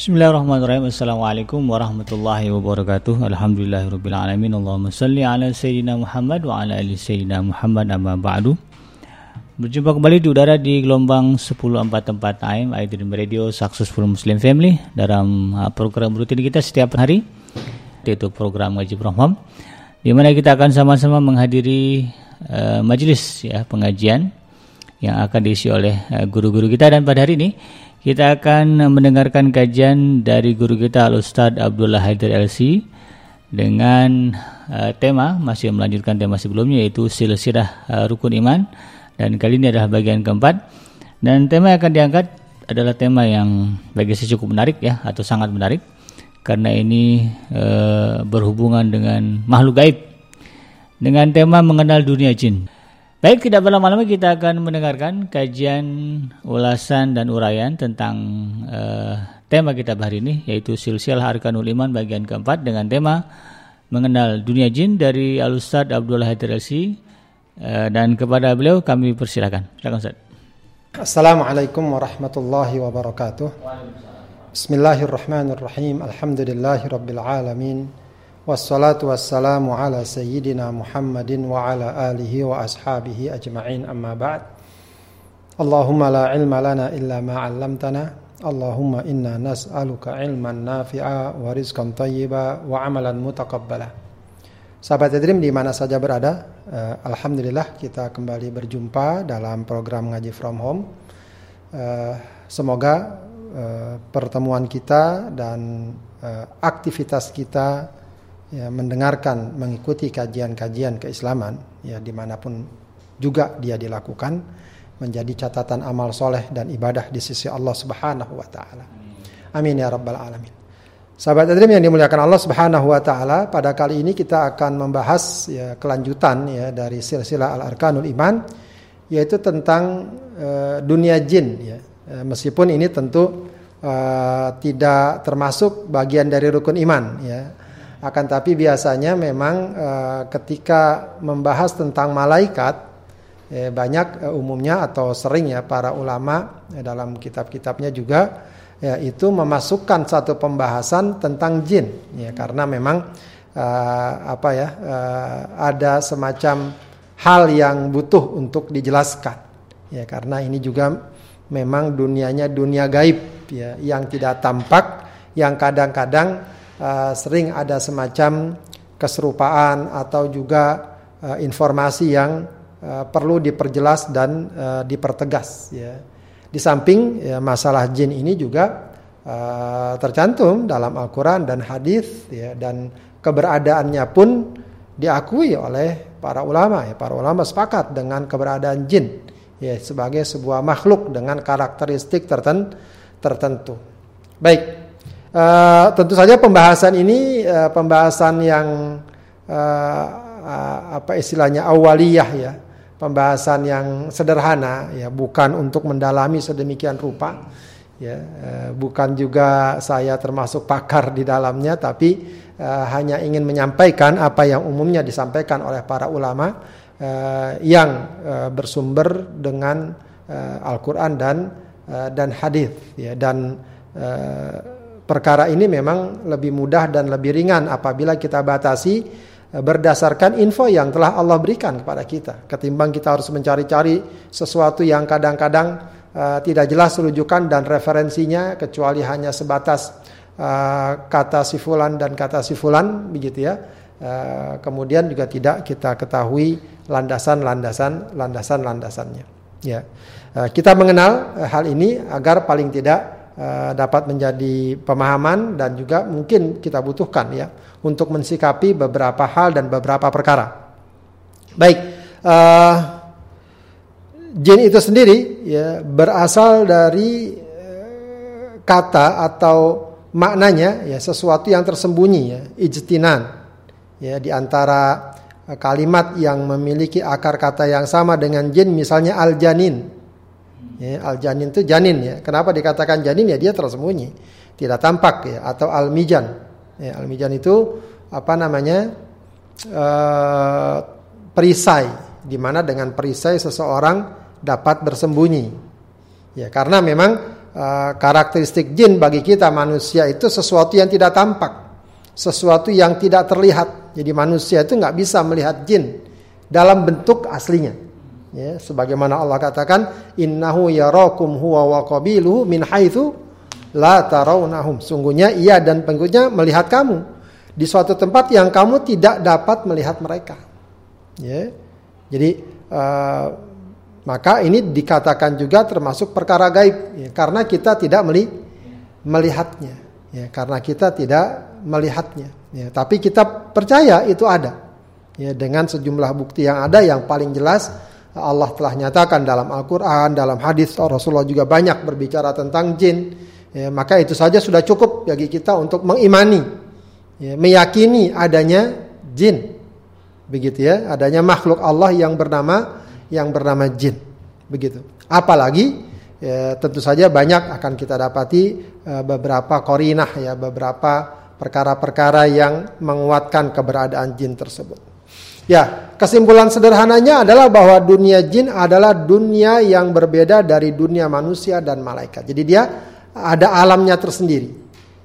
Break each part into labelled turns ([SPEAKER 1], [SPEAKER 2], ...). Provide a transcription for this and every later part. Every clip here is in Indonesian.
[SPEAKER 1] Bismillahirrahmanirrahim. Assalamualaikum warahmatullahi wabarakatuh. Alhamdulillahirabbil Allahumma salli ala sayyidina Muhammad wa ala ali sayyidina Muhammad amma ba'du. Berjumpa kembali di udara di gelombang 1044 AM Aidin Radio Successful Muslim Family dalam uh, program rutin kita setiap hari yaitu program Ngaji Proham di mana kita akan sama-sama menghadiri uh, majelis ya pengajian yang akan diisi oleh uh, guru-guru uh, kita dan pada hari ini kita akan mendengarkan kajian dari guru kita Al-Ustaz Abdullah Haidar LC dengan uh, tema masih melanjutkan tema sebelumnya yaitu silsilah uh, rukun iman. Dan kali ini adalah bagian keempat. Dan tema yang akan diangkat adalah tema yang bagi saya cukup menarik ya atau sangat menarik. Karena ini uh, berhubungan dengan makhluk gaib. Dengan tema mengenal dunia jin. Baik, tidak berlama-lama kita akan mendengarkan kajian ulasan dan uraian tentang uh, tema kita hari ini yaitu silsilah arkanul iman bagian keempat dengan tema mengenal dunia jin dari Al Ustaz Abdullah Haidir uh, dan kepada beliau kami persilakan. Silakan Ustaz.
[SPEAKER 2] Assalamualaikum warahmatullahi wabarakatuh. Bismillahirrahmanirrahim. Alhamdulillahirabbil alamin. Wassalatu wassalamu ala sayyidina Muhammadin wa ala alihi wa ashabihi ajma'in amma ba'd. Allahumma la ilma lana illa ma 'allamtana. Allahumma inna nas'aluka ilman nafi'a wa rizqan tayyiba wa amalan mutaqabbala. Sahabat Edrim di mana saja berada, uh, alhamdulillah kita kembali berjumpa dalam program ngaji from home. Uh, semoga uh, pertemuan kita dan aktivitas kita ya, mendengarkan, mengikuti kajian-kajian keislaman, ya di mana pun juga dia dilakukan, menjadi catatan amal soleh dan ibadah di sisi Allah Subhanahu Wa Taala. Amin ya rabbal alamin. Sahabat Adrim yang dimuliakan Allah Subhanahu Wa Taala, pada kali ini kita akan membahas ya kelanjutan ya dari silsilah al arkanul iman, yaitu tentang uh, dunia jin. Ya. Uh, meskipun ini tentu uh, tidak termasuk bagian dari rukun iman, ya akan tapi biasanya memang e, ketika membahas tentang malaikat e, banyak e, umumnya atau sering ya para ulama dalam kitab-kitabnya juga ya itu memasukkan satu pembahasan tentang jin. Ya karena memang e, apa ya e, ada semacam hal yang butuh untuk dijelaskan. Ya karena ini juga memang dunianya dunia gaib ya yang tidak tampak yang kadang-kadang uh, sering ada semacam keserupaan atau juga uh, informasi yang uh, perlu diperjelas dan uh, dipertegas ya. Di samping ya, masalah jin ini juga uh, tercantum dalam Al-Qur'an dan hadis ya dan keberadaannya pun diakui oleh para ulama ya. Para ulama sepakat dengan keberadaan jin ya sebagai sebuah makhluk dengan karakteristik tertentu. Baik, Uh, tentu saja pembahasan ini uh, pembahasan yang uh, uh, apa istilahnya awaliyah ya, pembahasan yang sederhana ya, bukan untuk mendalami sedemikian rupa ya, uh, bukan juga saya termasuk pakar di dalamnya, tapi uh, hanya ingin menyampaikan apa yang umumnya disampaikan oleh para ulama uh, yang uh, bersumber dengan uh, Al-Quran dan uh, dan hadis ya. Dan uh, Perkara ini memang lebih mudah dan lebih ringan apabila kita batasi e, berdasarkan info yang telah Allah berikan kepada kita. Ketimbang kita harus mencari-cari sesuatu yang kadang-kadang uh, tidak jelas rujukan dan referensinya kecuali hanya sebatas uh, kata si fulan dan kata si fulan begitu ya. Uh, kemudian juga tidak kita ketahui landasan-landasan landasan-landasannya. Ya. Uh, kita mengenal uh, hal ini agar paling tidak Eh, dapat menjadi pemahaman dan juga mungkin kita butuhkan ya untuk mensikapi beberapa hal dan beberapa perkara. Baik, uh, jin itu sendiri ya berasal dari uh, kata atau maknanya ya sesuatu yang tersembunyi ya ijtinan ya di antara kalimat yang memiliki akar kata yang sama dengan jin misalnya al janin Ya, al janin itu janin ya. Kenapa dikatakan janin ya dia tersembunyi, tidak tampak ya. Atau al mijan. Ya, al mijan itu apa namanya uh, perisai, di mana dengan perisai seseorang dapat bersembunyi. Ya, karena memang uh, karakteristik jin bagi kita manusia itu sesuatu yang tidak tampak, sesuatu yang tidak terlihat. Jadi manusia itu nggak bisa melihat jin dalam bentuk aslinya. Ya, sebagaimana Allah katakan, innahu yarakum huwa wa qabiluhu min haitsu la tarawnahum. Sungguhnya ia dan pengikutnya melihat kamu di suatu tempat yang kamu tidak dapat melihat mereka. Ya. Jadi uh, maka ini dikatakan juga termasuk perkara gaib ya, karena kita tidak meli melihatnya ya karena kita tidak melihatnya ya tapi kita percaya itu ada ya dengan sejumlah bukti yang ada yang paling jelas Allah telah nyatakan dalam Al-Qur'an dalam hadis Rasulullah juga banyak berbicara tentang jin ya, maka itu saja sudah cukup bagi kita untuk mengimani ya, meyakini adanya jin begitu ya adanya makhluk Allah yang bernama yang bernama jin. Begitu. Apalagi ya, tentu saja banyak akan kita dapati uh, beberapa korinah ya, beberapa perkara-perkara yang menguatkan keberadaan jin tersebut. Ya, kesimpulan sederhananya adalah bahwa dunia jin adalah dunia yang berbeda dari dunia manusia dan malaikat. Jadi dia ada alamnya tersendiri.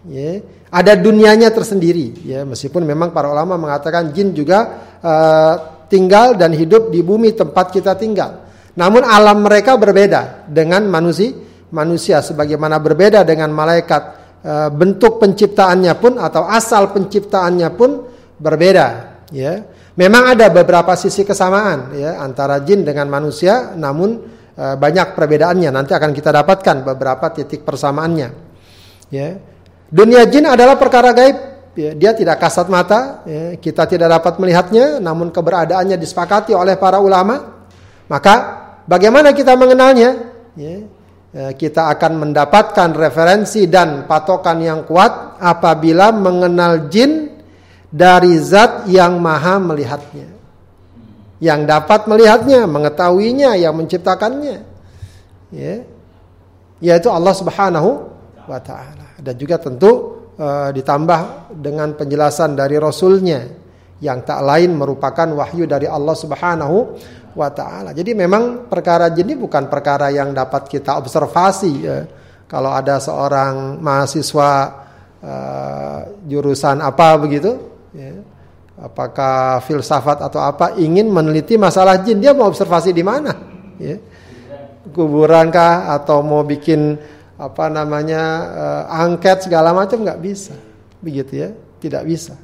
[SPEAKER 2] Ya, ada dunianya tersendiri. Ya, meskipun memang para ulama mengatakan jin juga uh, tinggal dan hidup di bumi tempat kita tinggal. Namun alam mereka berbeda dengan manusia, manusia sebagaimana berbeda dengan malaikat. E, bentuk penciptaannya pun atau asal penciptaannya pun berbeda, ya. Memang ada beberapa sisi kesamaan ya antara jin dengan manusia, namun e, banyak perbedaannya. Nanti akan kita dapatkan beberapa titik persamaannya. Ya. Dunia jin adalah perkara gaib ya, dia tidak kasat mata, ya, kita tidak dapat melihatnya, namun keberadaannya disepakati oleh para ulama. Maka bagaimana kita mengenalnya? Ya, ya, kita akan mendapatkan referensi dan patokan yang kuat apabila mengenal jin dari zat yang maha melihatnya. Yang dapat melihatnya, mengetahuinya, yang menciptakannya. Ya, yaitu Allah Subhanahu wa taala. Dan juga tentu uh, ditambah dengan penjelasan dari Rasulnya yang tak lain merupakan wahyu dari Allah Subhanahu wa taala. Jadi memang perkara jin bukan perkara yang dapat kita observasi ya. Kalau ada seorang mahasiswa uh, jurusan apa begitu ya. Apakah filsafat atau apa ingin meneliti masalah jin dia mau observasi di mana? Ya. Kuburan kah atau mau bikin apa namanya uh, angket segala macam nggak bisa. Begitu ya tidak bisa.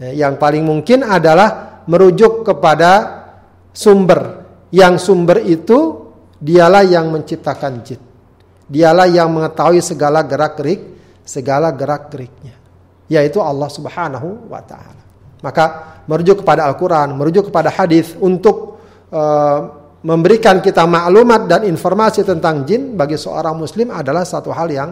[SPEAKER 2] Ya, yang paling mungkin adalah merujuk kepada sumber. Yang sumber itu dialah yang menciptakan jin. Dialah yang mengetahui segala gerak gerik segala gerak geriknya yaitu Allah Subhanahu wa taala maka merujuk kepada Al-Qur'an merujuk kepada hadis untuk uh, memberikan kita maklumat dan informasi tentang jin bagi seorang muslim adalah satu hal yang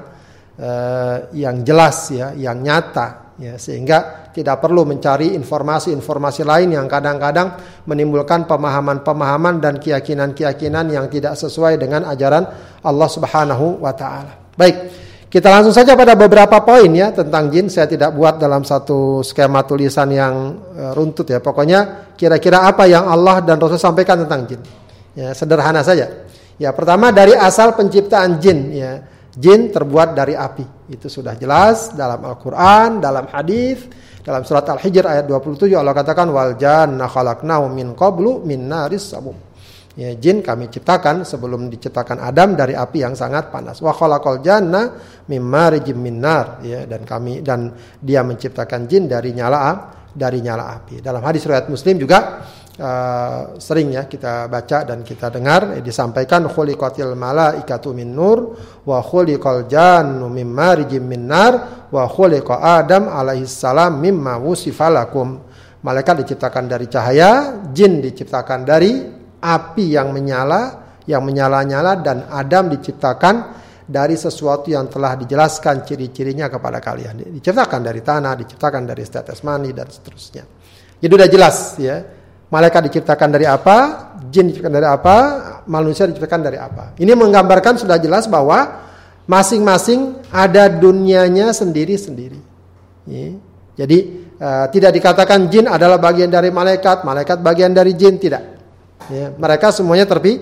[SPEAKER 2] uh, yang jelas ya, yang nyata ya sehingga tidak perlu mencari informasi-informasi lain yang kadang-kadang menimbulkan pemahaman-pemahaman dan keyakinan-keyakinan yang tidak sesuai dengan ajaran Allah Subhanahu wa taala. Baik. Kita langsung saja pada beberapa poin ya tentang jin. Saya tidak buat dalam satu skema tulisan yang uh, runtut ya. Pokoknya kira-kira apa yang Allah dan Rasul sampaikan tentang jin. Ya, sederhana saja. Ya, pertama dari asal penciptaan jin ya. Jin terbuat dari api. Itu sudah jelas dalam Al-Qur'an, dalam hadis, dalam surat Al-Hijr ayat 27 Allah katakan wal janna khalaqnahu min qablu min naris sabum. Ya, jin kami ciptakan sebelum diciptakan Adam dari api yang sangat panas. Wa khalaqal janna mimma minnar ya dan kami dan dia menciptakan jin dari nyala dari nyala api. Dalam hadis riwayat Muslim juga uh, sering ya kita baca dan kita dengar eh, disampaikan khuliqatil malaikatu min nur wa khuliqal jannu mim marijim min nar wa khuliqa adam alaihi salam mimma wusifalakum malaikat diciptakan dari cahaya jin diciptakan dari api yang menyala yang menyala-nyala dan Adam diciptakan dari sesuatu yang telah dijelaskan ciri-cirinya kepada kalian. Diciptakan dari tanah, diciptakan dari status mani dan seterusnya. Jadi sudah jelas ya Malaikat diciptakan dari apa? Jin diciptakan dari apa? Manusia diciptakan dari apa? Ini menggambarkan sudah jelas bahwa masing-masing ada dunianya sendiri-sendiri. Jadi uh, tidak dikatakan jin adalah bagian dari malaikat, malaikat bagian dari jin tidak. Ya. Mereka semuanya terpi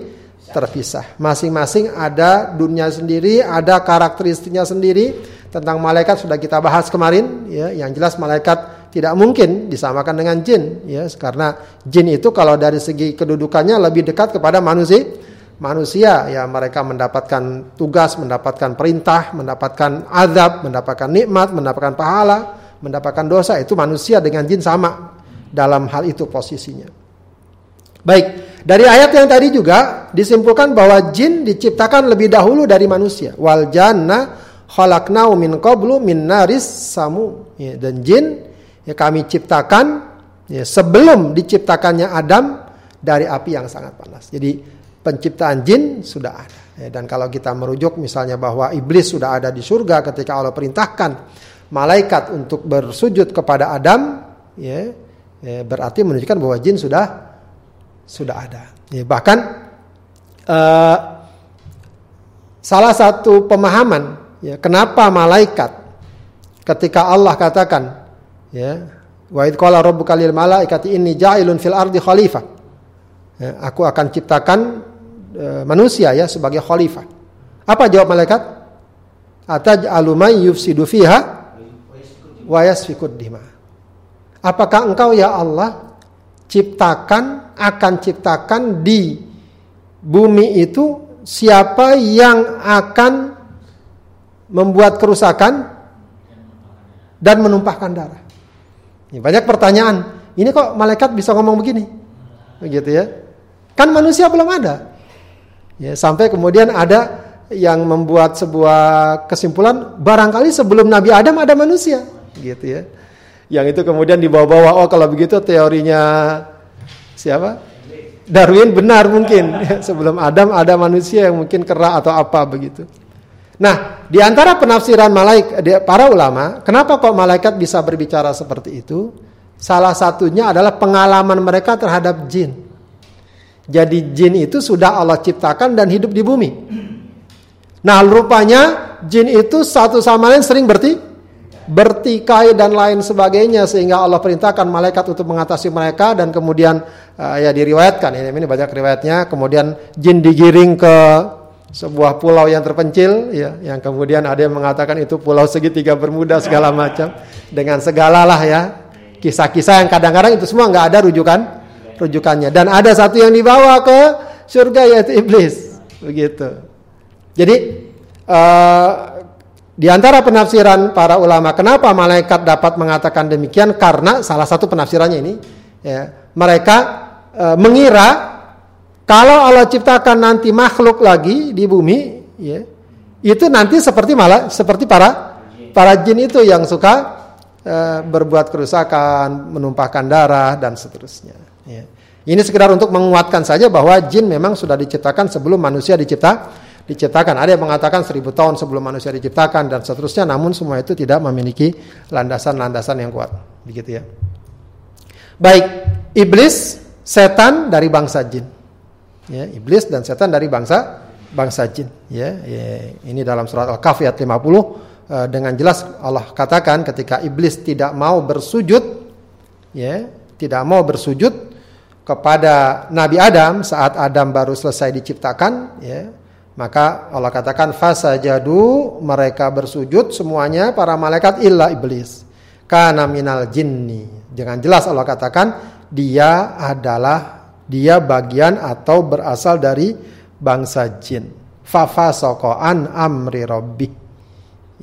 [SPEAKER 2] terpisah. Masing-masing ada dunia sendiri, ada karakteristiknya sendiri. Tentang malaikat sudah kita bahas kemarin, ya. Yang jelas malaikat tidak mungkin disamakan dengan jin, ya. Karena jin itu kalau dari segi kedudukannya lebih dekat kepada manusia. Manusia, ya mereka mendapatkan tugas, mendapatkan perintah, mendapatkan azab, mendapatkan nikmat, mendapatkan pahala, mendapatkan dosa. Itu manusia dengan jin sama dalam hal itu posisinya. Baik, dari ayat yang tadi juga disimpulkan bahwa jin diciptakan lebih dahulu dari manusia. Wal janna khalaqnau min qablu min naris samu. Ya, dan jin ya kami ciptakan ya, sebelum diciptakannya Adam dari api yang sangat panas. Jadi penciptaan jin sudah ada. Ya, dan kalau kita merujuk misalnya bahwa iblis sudah ada di surga ketika Allah perintahkan malaikat untuk bersujud kepada Adam, ya, ya berarti menunjukkan bahwa jin sudah sudah ada. Ya, bahkan uh, salah satu pemahaman ya kenapa malaikat ketika Allah katakan ya wa id qala rabbuka lil malaikati inni ja'ilun fil ardi khalifah. Ya, aku akan ciptakan uh, manusia ya sebagai khalifah. Apa jawab malaikat? Ataj'alu may yufsidu fiha wa yasfikud dima. Apakah engkau ya Allah ciptakan akan ciptakan di bumi itu siapa yang akan membuat kerusakan dan menumpahkan darah. Ini banyak pertanyaan. Ini kok malaikat bisa ngomong begini? Begitu ya. Kan manusia belum ada. Ya, sampai kemudian ada yang membuat sebuah kesimpulan barangkali sebelum Nabi Adam ada manusia, gitu ya. Yang itu kemudian dibawa-bawa oh kalau begitu teorinya siapa? Darwin benar mungkin sebelum Adam ada manusia yang mungkin kera atau apa begitu. Nah, di antara penafsiran malaikat para ulama, kenapa kok malaikat bisa berbicara seperti itu? Salah satunya adalah pengalaman mereka terhadap jin. Jadi jin itu sudah Allah ciptakan dan hidup di bumi. Nah, rupanya jin itu satu sama lain sering berarti bertikai dan lain sebagainya sehingga Allah perintahkan malaikat untuk mengatasi mereka dan kemudian uh, ya diriwayatkan. Ini ini banyak riwayatnya. Kemudian jin digiring ke sebuah pulau yang terpencil ya yang kemudian ada yang mengatakan itu pulau segitiga bermuda segala macam. Dengan segala lah ya kisah-kisah yang kadang-kadang itu semua nggak ada rujukan rujukannya. Dan ada satu yang dibawa ke surga yaitu iblis. Begitu. Jadi uh, di antara penafsiran para ulama, kenapa malaikat dapat mengatakan demikian? Karena salah satu penafsirannya ini, ya, mereka e, mengira kalau Allah ciptakan nanti makhluk lagi di bumi, ya, itu nanti seperti malah seperti para para jin itu yang suka e, berbuat kerusakan, menumpahkan darah dan seterusnya. Ya. Ini sekedar untuk menguatkan saja bahwa jin memang sudah diciptakan sebelum manusia dicipta diciptakan. Ada yang mengatakan seribu tahun sebelum manusia diciptakan dan seterusnya. Namun semua itu tidak memiliki landasan-landasan yang kuat. Begitu ya. Baik, iblis, setan dari bangsa jin. Ya, iblis dan setan dari bangsa bangsa jin. Ya, ya ini dalam surat Al-Kahf ayat 50 eh, dengan jelas Allah katakan ketika iblis tidak mau bersujud, ya, tidak mau bersujud kepada Nabi Adam saat Adam baru selesai diciptakan, ya, maka Allah katakan fasajadu mereka bersujud semuanya para malaikat illa iblis. Karena minal jinni. Jangan jelas Allah katakan dia adalah dia bagian atau berasal dari bangsa jin. Fafasokoan amri robbi.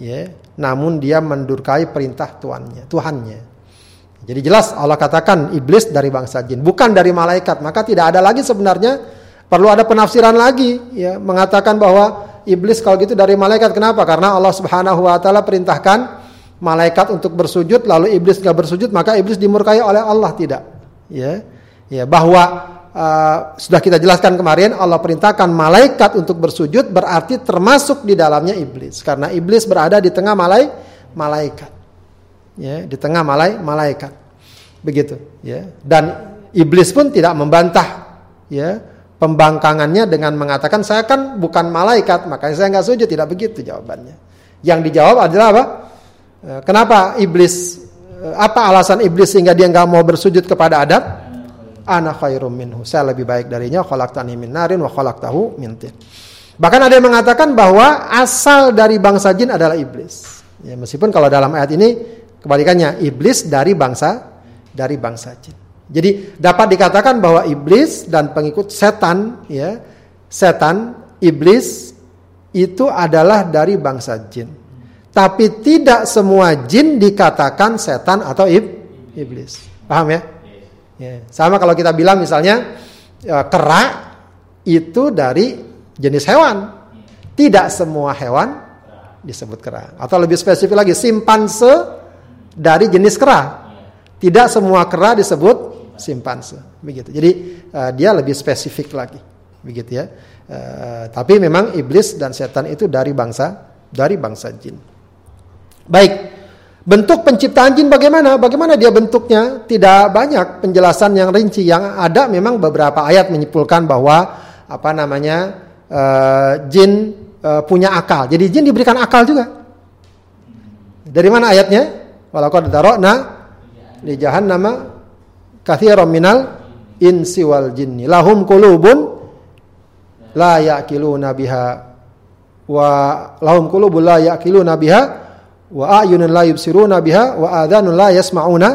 [SPEAKER 2] Ya, namun dia mendurkai perintah tuannya, Tuhannya. Jadi jelas Allah katakan iblis dari bangsa jin, bukan dari malaikat. Maka tidak ada lagi sebenarnya Perlu ada penafsiran lagi ya mengatakan bahwa iblis kalau gitu dari malaikat. Kenapa? Karena Allah Subhanahu wa taala perintahkan malaikat untuk bersujud lalu iblis nggak bersujud maka iblis dimurkai oleh Allah tidak. Ya. Ya, bahwa uh, sudah kita jelaskan kemarin Allah perintahkan malaikat untuk bersujud berarti termasuk di dalamnya iblis karena iblis berada di tengah malai malaikat. Ya, di tengah malai malaikat. Begitu, ya. Dan iblis pun tidak membantah ya pembangkangannya dengan mengatakan saya kan bukan malaikat, makanya saya nggak sujud. Tidak begitu jawabannya. Yang dijawab adalah apa? Eh, kenapa iblis? Eh, apa alasan iblis sehingga dia nggak mau bersujud kepada Adam? ana khairum minhu. Saya lebih baik darinya khalaqtani min narin wa min tin. Bahkan ada yang mengatakan bahwa asal dari bangsa jin adalah iblis. Ya, meskipun kalau dalam ayat ini kebalikannya iblis dari bangsa dari bangsa jin. Jadi dapat dikatakan bahwa iblis dan pengikut setan ya, setan, iblis itu adalah dari bangsa jin. Tapi tidak semua jin dikatakan setan atau ib, iblis. Paham ya? ya? Sama kalau kita bilang misalnya ya, kera itu dari jenis hewan. Tidak semua hewan disebut kera. Atau lebih spesifik lagi, simpanse dari jenis kera. Tidak semua kera disebut simpanse. Begitu. Jadi uh, dia lebih spesifik lagi. Begitu ya. Uh, tapi memang iblis dan setan itu dari bangsa dari bangsa jin. Baik. Bentuk penciptaan jin bagaimana? Bagaimana dia bentuknya? Tidak banyak penjelasan yang rinci. Yang ada memang beberapa ayat menyimpulkan bahwa apa namanya uh, jin uh, punya akal. Jadi jin diberikan akal juga. Dari mana ayatnya? Walaqad darokna li jahannama katsiran minal insi wal jinni. Lahum qulubun la yaqiluna biha. Wa lahum qulubun la yaqiluna biha. Wa ayunun la yubsiruna biha. Wa adhanun la yasmauna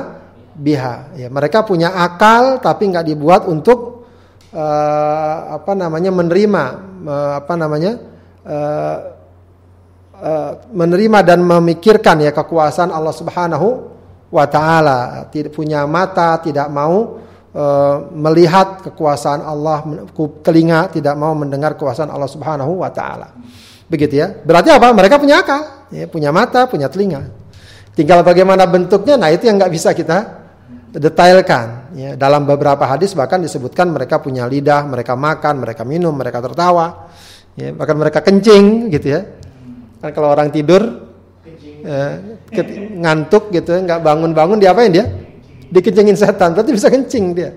[SPEAKER 2] biha. Ya, mereka punya akal tapi nggak dibuat untuk uh, apa namanya menerima uh, apa namanya uh, uh, menerima dan memikirkan ya kekuasaan Allah Subhanahu wa taala tidak punya mata tidak mau uh, melihat kekuasaan Allah telinga tidak mau mendengar kekuasaan Allah Subhanahu wa taala. Begitu ya. Berarti apa? Mereka punya akal. Ya, punya mata punya telinga. Tinggal bagaimana bentuknya nah itu yang nggak bisa kita detailkan. Ya, dalam beberapa hadis bahkan disebutkan mereka punya lidah, mereka makan, mereka minum, mereka tertawa, ya, bahkan mereka kencing gitu ya. Kan kalau orang tidur ya, ngantuk gitu, nggak bangun-bangun diapain dia? Dikencingin setan, berarti bisa kencing dia.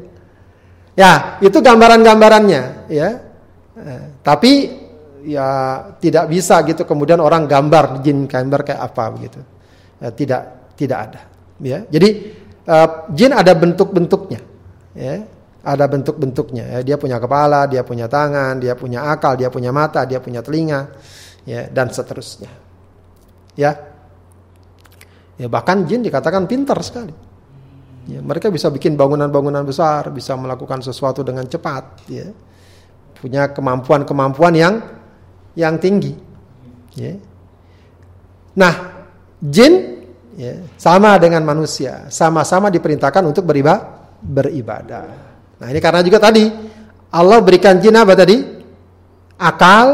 [SPEAKER 2] Ya, itu gambaran-gambarannya, ya. Eh, tapi ya tidak bisa gitu kemudian orang gambar jin gambar kayak apa begitu. Ya, tidak tidak ada, ya. Jadi uh, jin ada bentuk-bentuknya. Ya, ada bentuk-bentuknya. Ya. Dia punya kepala, dia punya tangan, dia punya akal, dia punya mata, dia punya telinga, ya, dan seterusnya. Ya, ya bahkan jin dikatakan pintar sekali. Ya, mereka bisa bikin bangunan-bangunan besar, bisa melakukan sesuatu dengan cepat. Ya. Punya kemampuan-kemampuan yang yang tinggi. Ya. Nah, jin ya, sama dengan manusia, sama-sama diperintahkan untuk beribadah. beribadah. Nah ini karena juga tadi Allah berikan jin apa tadi? Akal,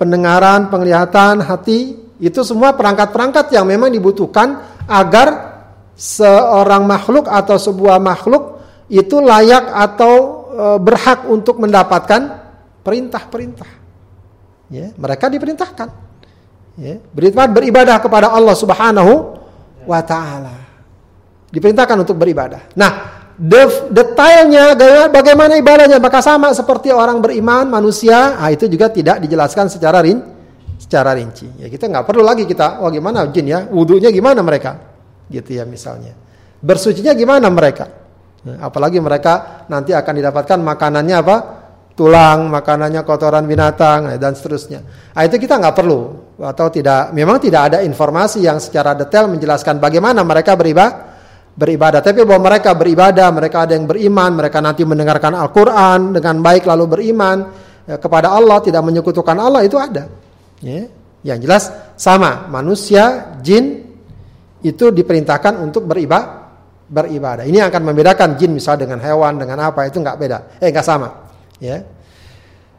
[SPEAKER 2] pendengaran, penglihatan, hati, itu semua perangkat-perangkat yang memang dibutuhkan agar seorang makhluk atau sebuah makhluk itu layak atau e, berhak untuk mendapatkan perintah-perintah. Ya, mereka diperintahkan. Ya, beribadah kepada Allah Subhanahu wa taala. Diperintahkan untuk beribadah. Nah, detailnya bagaimana ibadahnya apakah sama seperti orang beriman manusia? Ah itu juga tidak dijelaskan secara rin secara rinci. Ya kita nggak perlu lagi kita oh gimana jin ya, wudhunya gimana mereka? Gitu ya misalnya. Bersucinya gimana mereka? Ya, apalagi mereka nanti akan didapatkan makanannya apa? tulang, makanannya kotoran binatang dan seterusnya. Nah, itu kita nggak perlu atau tidak. Memang tidak ada informasi yang secara detail menjelaskan bagaimana mereka beribadah. Beribadah, tapi bahwa mereka beribadah, mereka ada yang beriman, mereka nanti mendengarkan Al-Quran dengan baik lalu beriman ya, kepada Allah, tidak menyekutukan Allah itu ada. Ya. Yang jelas sama manusia, jin itu diperintahkan untuk beribadah beribadah. Ini akan membedakan jin misalnya dengan hewan dengan apa itu nggak beda, eh nggak sama. Ya.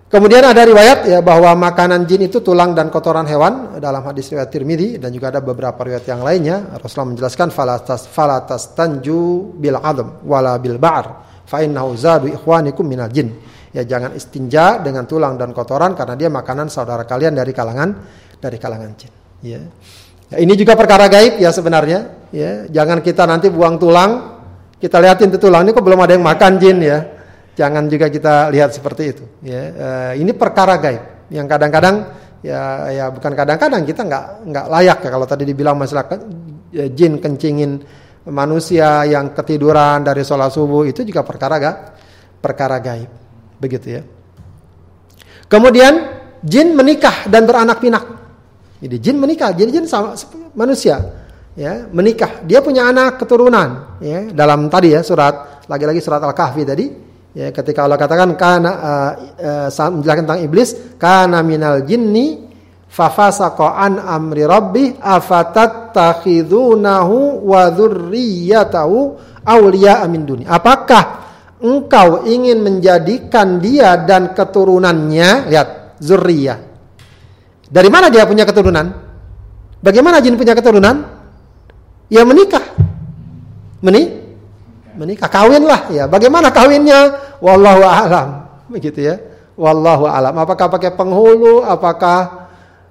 [SPEAKER 2] Kemudian ada riwayat ya bahwa makanan jin itu tulang dan kotoran hewan dalam hadis riwayat Tirmidzi dan juga ada beberapa riwayat yang lainnya. Rasulullah menjelaskan falatas falatas tanju bil adam wala bil ba'r fa innahu zadu ikhwanikum minal jin. Ya jangan istinja dengan tulang dan kotoran karena dia makanan saudara kalian dari kalangan dari kalangan jin. Ya. ya ini juga perkara gaib ya sebenarnya. Ya jangan kita nanti buang tulang kita lihatin tuh tulang ini kok belum ada yang makan jin ya jangan juga kita lihat seperti itu. Ya, uh, ini perkara gaib yang kadang-kadang ya ya bukan kadang-kadang kita nggak nggak layak ya kalau tadi dibilang masalah ya, jin kencingin manusia yang ketiduran dari sholat subuh itu juga perkara gak perkara gaib. Begitu ya. Kemudian jin menikah dan beranak pinak. Jadi jin menikah, jadi jin sama manusia ya, menikah. Dia punya anak keturunan ya, dalam tadi ya surat lagi-lagi surat Al-Kahfi tadi ya ketika Allah katakan karena uh, uh, menjelaskan tentang iblis kana minal jinni fafasaqa an amri rabbi afatattakhidunahu wa dzurriyyatahu awliya min duni. Apakah engkau ingin menjadikan dia dan keturunannya, lihat, zurriyah. Dari mana dia punya keturunan? Bagaimana jin punya keturunan? Ya menikah. Meni menikah, kawinlah ya. Bagaimana kawinnya? Wallahu a'lam. Begitu ya. Wallahu a'lam. Apakah pakai penghulu, apakah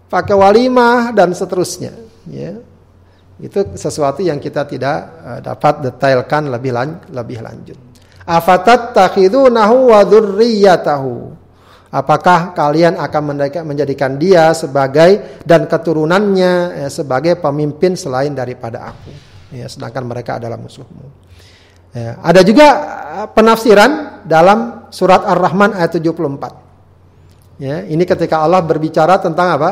[SPEAKER 2] pakai walimah dan seterusnya, ya. Itu sesuatu yang kita tidak uh, dapat detailkan lebih lan lebih lanjut. Afatat takhidunahu wa dzurriyyatahu. Apakah kalian akan menjadikan dia sebagai dan keturunannya ya, sebagai pemimpin selain daripada aku? Ya, sedangkan mereka adalah musuhmu. Ya, ada juga eh, penafsiran dalam surat Ar-Rahman ayat 74. Ya, ini ketika Allah berbicara tentang apa?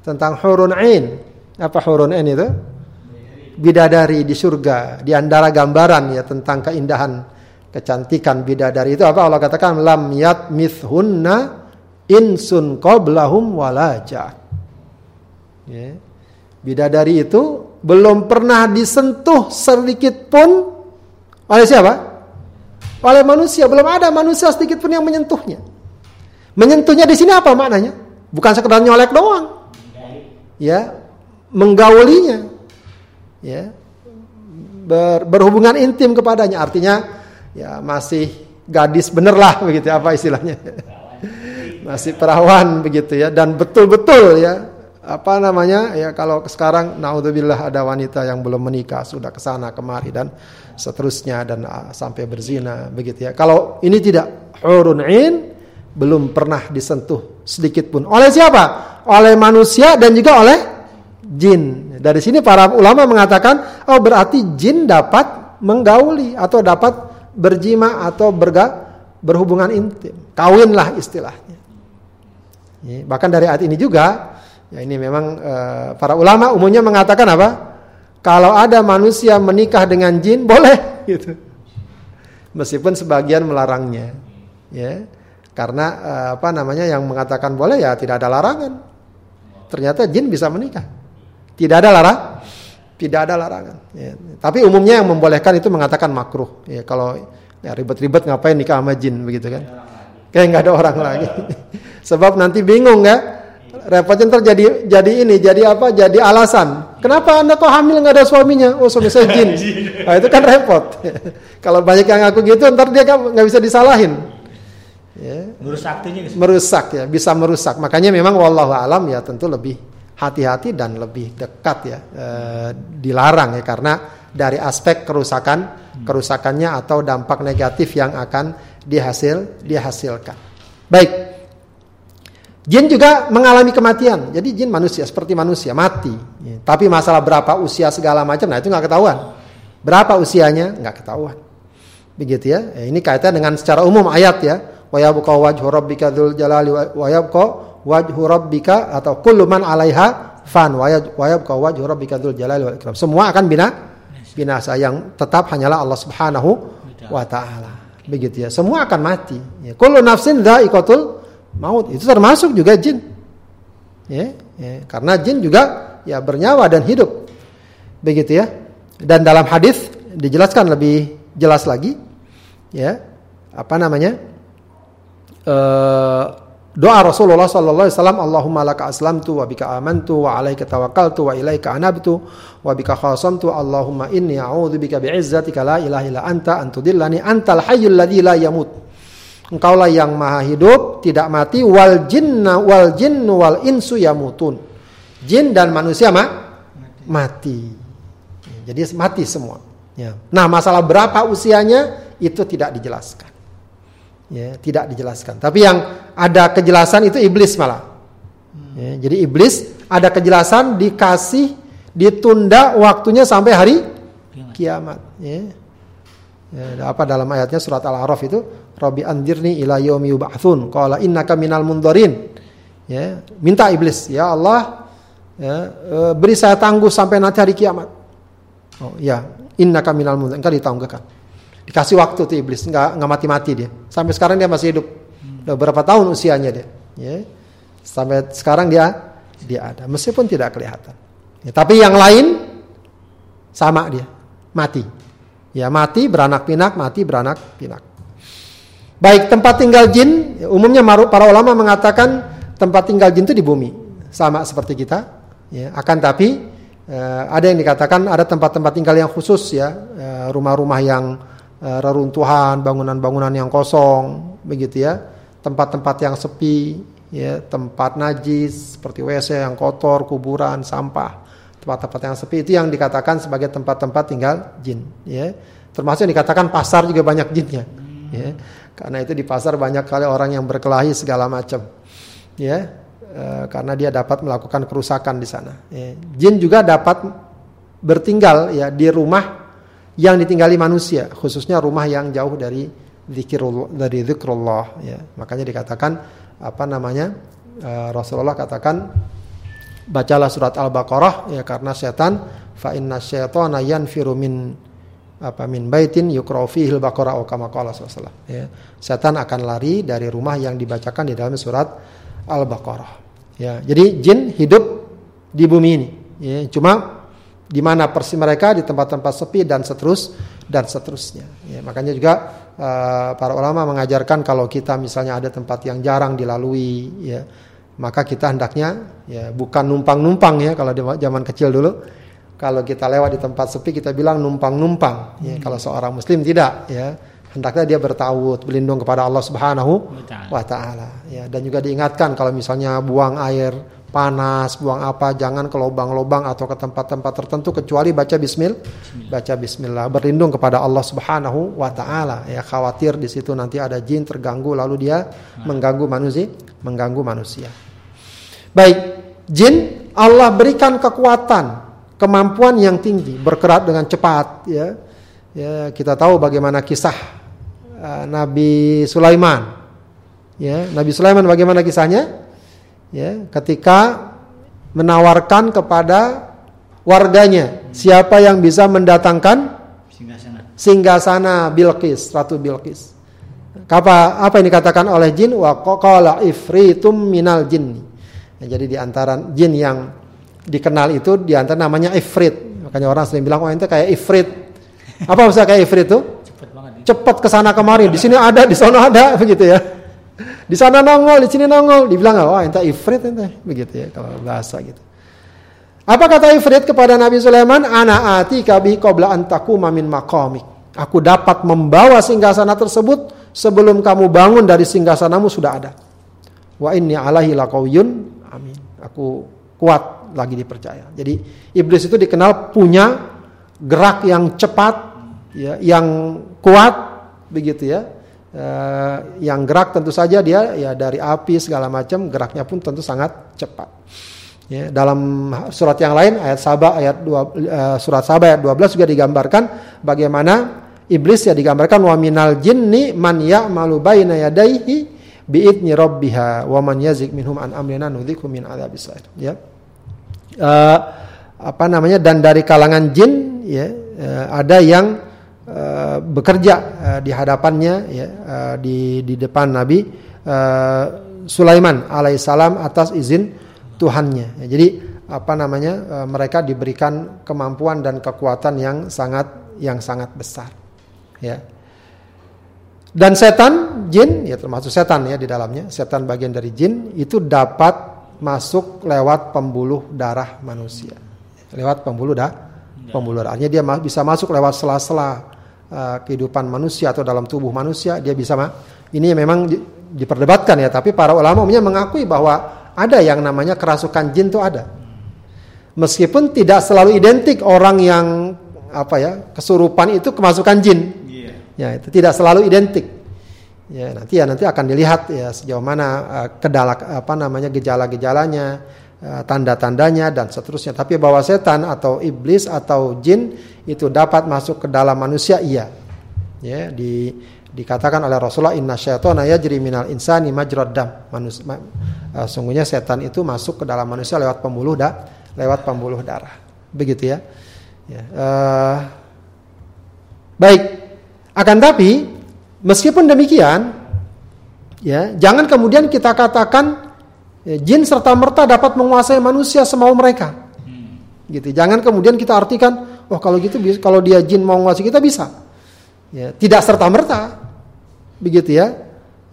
[SPEAKER 2] Tentang hurun ain. Apa hurun ain itu? Bidadari di surga. Di antara gambaran ya tentang keindahan kecantikan bidadari itu apa Allah katakan lam yat mithunna insun qablahum walaja. Ya. Bidadari itu belum pernah disentuh sedikit pun oleh siapa? Oleh manusia. Belum ada manusia sedikit pun yang menyentuhnya. Menyentuhnya di sini apa maknanya? Bukan sekedar nyolek doang. Ya, menggaulinya. Ya. Ber, berhubungan intim kepadanya. Artinya ya masih gadis bener lah begitu apa istilahnya. Masih perawan begitu ya. Dan betul-betul ya apa namanya ya kalau sekarang naudzubillah ada wanita yang belum menikah sudah ke sana kemari dan seterusnya dan uh, sampai berzina begitu ya. Kalau ini tidak hurun ain belum pernah disentuh sedikit pun. Oleh siapa? Oleh manusia dan juga oleh jin. Dari sini para ulama mengatakan oh berarti jin dapat menggauli atau dapat berjima atau berga, berhubungan intim. Kawinlah istilahnya. Ya, bahkan dari ayat ini juga, ya ini memang e, para ulama umumnya mengatakan apa? Kalau ada manusia menikah dengan jin boleh gitu. Meskipun sebagian melarangnya. Ya. Karena e, apa namanya yang mengatakan boleh ya tidak ada larangan. Ternyata jin bisa menikah. Tidak ada larang tidak ada larangan. Ya. Tapi umumnya yang membolehkan itu mengatakan makruh. Ya, kalau ya, ribet-ribet ngapain nikah sama jin begitu kan? Kayak nggak ada orang lagi. Sebab nanti bingung ya. Repotnya ntar jadi jadi ini, jadi apa? Jadi alasan. Kenapa anda kok hamil nggak ada suaminya? Oh suami saya jin. Nah, itu kan repot. Kalau banyak yang ngaku gitu, ntar dia nggak bisa disalahin.
[SPEAKER 1] Ya. Merusak
[SPEAKER 2] Merusak ya, bisa merusak. Makanya memang wallahu alam ya tentu lebih hati-hati dan lebih dekat ya e, dilarang ya karena dari aspek kerusakan kerusakannya atau dampak negatif yang akan dihasil dihasilkan. Baik. Jin juga mengalami kematian. Jadi jin manusia seperti manusia mati. Ya. Tapi masalah berapa usia segala macam, nah itu nggak ketahuan. Berapa usianya nggak ketahuan. Begitu ya. ya. Ini kaitan dengan secara umum ayat ya. Wa yabqa wajhu rabbika dzul jalali wa yabqa wajhu rabbika atau kullu man 'alaiha fan wa yabqa wajhu rabbika dzul jalali wal ikram. Semua akan bina binasa yang tetap hanyalah Allah Subhanahu wa taala. Begitu ya. Semua akan mati. Ya. Kullu nafsin dha'iqatul maut. Itu termasuk juga jin. Ya, ya. karena jin juga ya bernyawa dan hidup. Begitu ya. Dan dalam hadis dijelaskan lebih jelas lagi ya. Apa namanya? Uh, Doa Rasulullah sallallahu alaihi wasallam, Allahumma laka aslamtu wa bika amantu wa alaika tawakkaltu wa ilaika anabtu wa bika khasamtu Allahumma inni a'udzubika bi'izzatika la ilaha illa anta an tudillani antal hayyul ladzi la yamut. Engkaulah yang maha hidup, tidak mati wal jinna wal jinnu wal insu yamutun. Jin dan manusia ma mati. Jadi mati semua. Ya. Nah, masalah berapa usianya itu tidak dijelaskan ya, tidak dijelaskan. Tapi yang ada kejelasan itu iblis malah. Ya, jadi iblis ada kejelasan dikasih ditunda waktunya sampai hari kiamat. Ya. Ya, apa dalam ayatnya surat Al-Araf itu Rabbi andirni ila yaumi yub'atsun. Qala innaka minal mundarin. Ya, minta iblis, ya Allah, ya, eh, beri saya tangguh sampai nanti hari kiamat. Oh, ya, innaka minal mundarin. Engkau ditangguhkan. Dikasih waktu tuh iblis, enggak enggak mati-mati dia. Sampai sekarang dia masih hidup. Udah berapa tahun usianya dia? Ya. Sampai sekarang dia dia ada, meskipun tidak kelihatan. Ya, tapi yang lain sama dia, mati. Ya mati beranak pinak, mati beranak pinak. Baik tempat tinggal jin, umumnya para ulama mengatakan tempat tinggal jin itu di bumi, sama seperti kita. Ya, akan tapi eh, ada yang dikatakan ada tempat-tempat tinggal yang khusus ya, eh, rumah-rumah yang eh, reruntuhan, bangunan-bangunan yang kosong, begitu ya, tempat-tempat yang sepi, ya, tempat najis seperti WC yang kotor, kuburan, sampah, tempat-tempat yang sepi itu yang dikatakan sebagai tempat-tempat tinggal jin, ya. Termasuk yang dikatakan pasar juga banyak jinnya, ya. Karena itu di pasar banyak kali orang yang berkelahi segala macam. Ya, e, karena dia dapat melakukan kerusakan di sana. Ya. Jin juga dapat bertinggal ya di rumah yang ditinggali manusia, khususnya rumah yang jauh dari zikrullah dari zikrullah ya. Makanya dikatakan apa namanya? E, Rasulullah katakan bacalah surat Al-Baqarah ya karena setan fa inna syaitana yanfiru min apa min baitin yukra'u fihi al-baqarah atau kama qala sallallahu ya. Setan akan lari dari rumah yang dibacakan di dalam surat Al-Baqarah. Ya, jadi jin hidup di bumi ini. Ya, cuma di mana persi mereka di tempat-tempat sepi dan seterus dan seterusnya. Ya, makanya juga uh, para ulama mengajarkan kalau kita misalnya ada tempat yang jarang dilalui, ya, maka kita hendaknya ya bukan numpang-numpang ya kalau di zaman kecil dulu kalau kita lewat di tempat sepi kita bilang numpang-numpang. Ya, hmm. kalau seorang muslim tidak ya. Hendaknya dia bertawud, berlindung kepada Allah Subhanahu wa taala. Ya, dan juga diingatkan kalau misalnya buang air panas, buang apa, jangan ke lubang-lubang atau ke tempat-tempat tertentu kecuali baca bismil, baca bismillah, berlindung kepada Allah Subhanahu wa taala. Ya, khawatir di situ nanti ada jin terganggu lalu dia nah. mengganggu manusia, mengganggu manusia. Baik, jin Allah berikan kekuatan kemampuan yang tinggi, bergerak dengan cepat ya. Ya, kita tahu bagaimana kisah uh, Nabi Sulaiman. Ya, Nabi Sulaiman bagaimana kisahnya? Ya, ketika menawarkan kepada warganya siapa yang bisa mendatangkan singgasana Bilqis, Ratu Bilqis. Apa apa yang dikatakan oleh jin wa qala ifritum minal jin. Ya, jadi di antara jin yang dikenal itu di antara namanya ifrit. Makanya orang sering bilang oh itu kayak ifrit. Apa maksudnya kayak ifrit itu? Cepat ke sana kemari. Di sini ada, di sana ada begitu ya. Di sana nongol, di sini nongol. Dibilang wah ente ifrit ente begitu ya kalau bahasa gitu. Apa kata ifrit kepada Nabi Sulaiman? Ana ati kabi qabla antaku mamin makomik. Aku dapat membawa singgasana tersebut sebelum kamu bangun dari singgasanamu sudah ada. Wa inni alaihi laqawiyyun. Amin. Aku kuat lagi dipercaya. Jadi iblis itu dikenal punya gerak yang cepat, ya, yang kuat, begitu ya. Uh, yang gerak tentu saja dia ya dari api segala macam geraknya pun tentu sangat cepat. Ya, dalam surat yang lain ayat Sabah ayat dua, uh, surat Sabah ayat 12 juga digambarkan bagaimana iblis ya digambarkan wa minal jinni man ya'malu baina yadayhi bi'idni rabbiha wa man yazik minhum an amrina nudzikhu min adzabis ya. Uh, apa namanya? Dan dari kalangan jin ya uh, ada yang uh, bekerja uh, di hadapannya ya uh, di di depan Nabi uh, Sulaiman alaihissalam atas izin Tuhannya. Ya, jadi apa namanya uh, mereka diberikan kemampuan dan kekuatan yang sangat yang sangat besar. Ya. Dan setan, jin, ya termasuk setan ya di dalamnya, setan bagian dari jin itu dapat masuk lewat pembuluh darah manusia. Lewat pembuluh darah, pembuluh darah. Artinya dia bisa masuk lewat sela-sela uh, kehidupan manusia atau dalam tubuh manusia. Dia bisa ma ini memang di, diperdebatkan ya, tapi para ulama umumnya mengakui bahwa ada yang namanya kerasukan jin itu ada. Meskipun tidak selalu identik orang yang apa ya kesurupan itu kemasukan jin. Yeah. Ya itu tidak selalu identik. Ya, nanti ya nanti akan dilihat ya sejauh mana uh, kedala apa namanya gejala-gejalanya, tanda-tandanya dan seterusnya. Tapi bahwa setan atau iblis atau jin itu dapat masuk ke dalam manusia iya. Ya, di Dikatakan oleh Rasulullah inna syaitana yajri minal insani majrad dam. Manusia, ma, uh, sungguhnya setan itu masuk ke dalam manusia lewat pembuluh da, lewat pembuluh darah. Begitu ya. ya uh, baik. Akan tapi meskipun demikian ya, jangan kemudian kita katakan ya, jin serta merta dapat menguasai manusia semau mereka. Gitu. Jangan kemudian kita artikan, oh kalau gitu kalau dia jin mau menguasai kita bisa. Ya, tidak serta merta, begitu ya.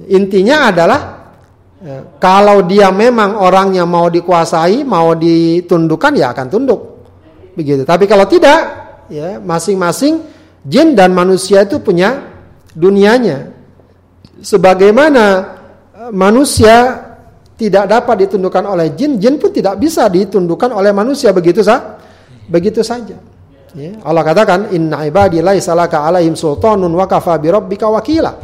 [SPEAKER 2] Intinya adalah ya, kalau dia memang orangnya mau dikuasai, mau ditundukkan ya akan tunduk, begitu. Tapi kalau tidak, ya masing-masing jin dan manusia itu punya dunianya. Sebagaimana eh, manusia tidak dapat ditundukkan oleh jin, jin pun tidak bisa ditundukkan oleh manusia begitu sah, begitu saja. Ya, Allah katakan inna ibadi laisa laka alaihim sultanun wa kafa bi rabbika wakila.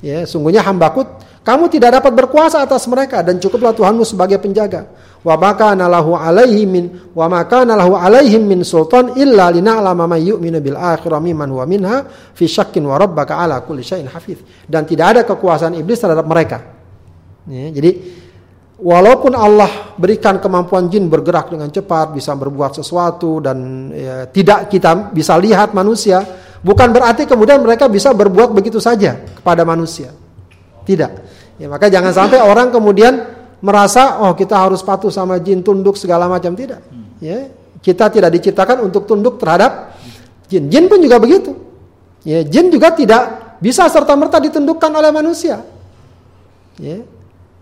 [SPEAKER 2] Ya, sungguhnya hambaku kamu tidak dapat berkuasa atas mereka dan cukuplah Tuhanmu sebagai penjaga. Wa maka nalahu alaihim min wa maka nalahu alaihim min sultan illa lina'lama man yu'minu bil akhirah mimman huwa minha fi syakkin wa rabbaka ala kulli syai'in hafiz. Dan tidak ada kekuasaan iblis terhadap mereka. Ya, jadi Walaupun Allah berikan kemampuan jin bergerak dengan cepat, bisa berbuat sesuatu dan ya, tidak kita bisa lihat manusia, bukan berarti kemudian mereka bisa berbuat begitu saja kepada manusia. Tidak. Ya, maka jangan sampai orang kemudian merasa oh kita harus patuh sama jin, tunduk segala macam tidak. Ya, kita tidak diciptakan untuk tunduk terhadap jin. Jin pun juga begitu. Ya, jin juga tidak bisa serta merta ditundukkan oleh manusia. Ya,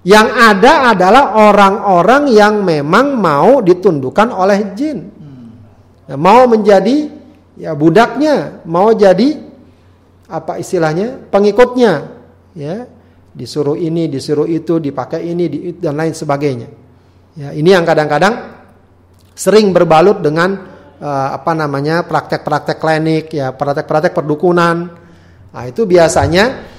[SPEAKER 2] yang ada adalah orang-orang yang memang mau ditundukkan oleh jin. Ya, mau menjadi ya budaknya, mau jadi apa istilahnya? pengikutnya. Ya, disuruh ini, disuruh itu, dipakai ini di, dan lain sebagainya. Ya, ini yang kadang-kadang sering berbalut dengan uh, apa namanya? praktek-praktek klinik ya, praktek-praktek perdukunan. Nah, itu biasanya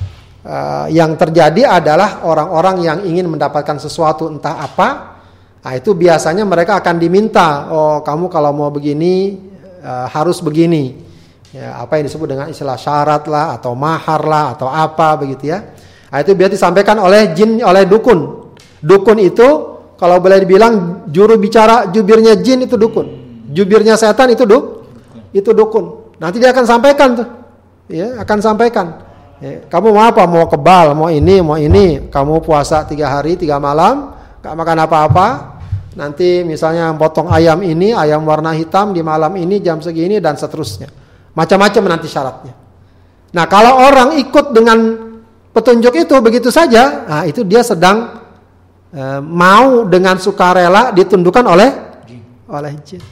[SPEAKER 2] uh, yang terjadi adalah orang-orang yang ingin mendapatkan sesuatu entah apa, nah itu biasanya mereka akan diminta, oh kamu kalau mau begini uh, harus begini, ya apa yang disebut dengan istilah syarat lah atau mahar lah atau apa begitu ya. Nah, itu biasa disampaikan oleh jin oleh dukun. Dukun itu kalau boleh dibilang juru bicara jubirnya jin itu dukun. Jubirnya setan itu duk, itu dukun. Nanti dia akan sampaikan tuh, ya akan sampaikan. Ya, kamu mau apa? Mau kebal, mau ini, mau ini. Kamu puasa tiga hari, tiga malam, gak makan apa-apa. Nanti misalnya potong ayam ini, ayam warna hitam di malam ini jam segini dan seterusnya. Macam-macam nanti syaratnya. Nah kalau orang ikut dengan petunjuk itu begitu saja, nah itu dia sedang eh, mau dengan sukarela ditundukkan oleh oleh jin.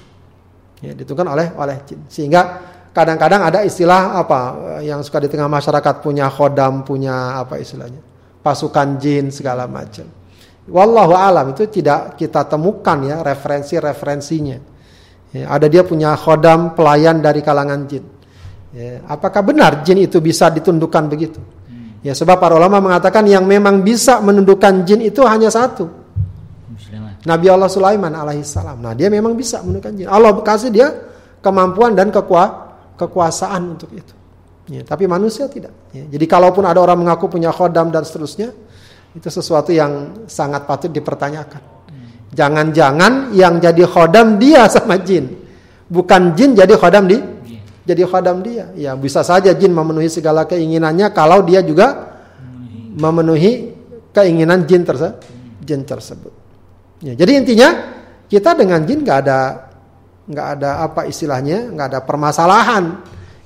[SPEAKER 2] Ya, ditundukkan oleh oleh jin. Sehingga kadang-kadang ada istilah apa yang suka di tengah masyarakat punya khodam, punya apa istilahnya, pasukan jin segala macam. Wallahu alam itu tidak kita temukan ya referensi-referensinya. Ya, ada dia punya khodam pelayan dari kalangan jin. Ya, apakah benar jin itu bisa ditundukkan begitu? Ya sebab para ulama mengatakan yang memang bisa menundukkan jin itu hanya satu. Nabi Allah Sulaiman alaihissalam. Nah dia memang bisa menundukkan jin. Allah kasih dia kemampuan dan kekuatan kekuasaan untuk itu. Ya, tapi manusia tidak. Ya, jadi kalaupun ada orang mengaku punya khodam dan seterusnya, itu sesuatu yang sangat patut dipertanyakan. Jangan-jangan yang jadi khodam dia sama jin, bukan jin jadi khodam di, jadi khodam dia. Ya bisa saja jin memenuhi segala keinginannya kalau dia juga memenuhi keinginan jin tersebut. Jin tersebut. Ya, jadi intinya kita dengan jin gak ada nggak ada apa istilahnya, nggak ada permasalahan.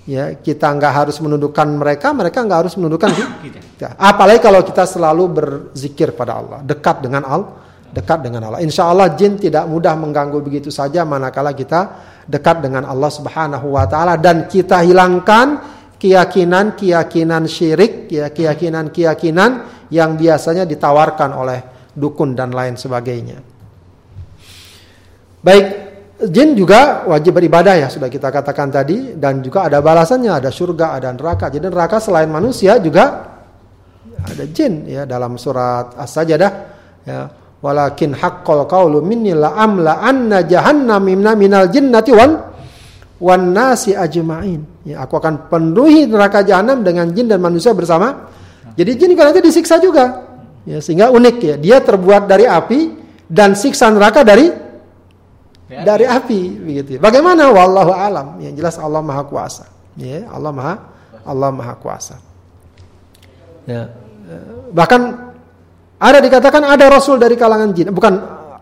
[SPEAKER 2] Ya, kita nggak harus menundukkan mereka, mereka nggak harus menundukkan kita. Apalagi kalau kita selalu berzikir pada Allah, dekat dengan Allah, dekat dengan Allah. Insya Allah jin tidak mudah mengganggu begitu saja manakala kita dekat dengan Allah Subhanahu Wa Taala dan kita hilangkan keyakinan-keyakinan syirik, ya keyakinan-keyakinan yang biasanya ditawarkan oleh dukun dan lain sebagainya. Baik, Jin juga wajib beribadah ya sudah kita katakan tadi dan juga ada balasannya ada surga ada neraka. Jadi neraka selain manusia juga ada jin ya dalam surat As-Sajdah ya walakin haqqal qaulu minni la amla anna jahannam minal jinnati wal wan nasi ajma'in. Ya, aku akan penuhi neraka jahanam dengan jin dan manusia bersama. Jadi jin juga nanti disiksa juga. Ya, sehingga unik ya, dia terbuat dari api dan siksa neraka dari dari api begitu. Ya. Bagaimana wallahu alam? Yang jelas Allah Maha Kuasa. Ya, Allah Maha Allah Maha Kuasa. Ya. Bahkan ada dikatakan ada rasul dari kalangan jin, bukan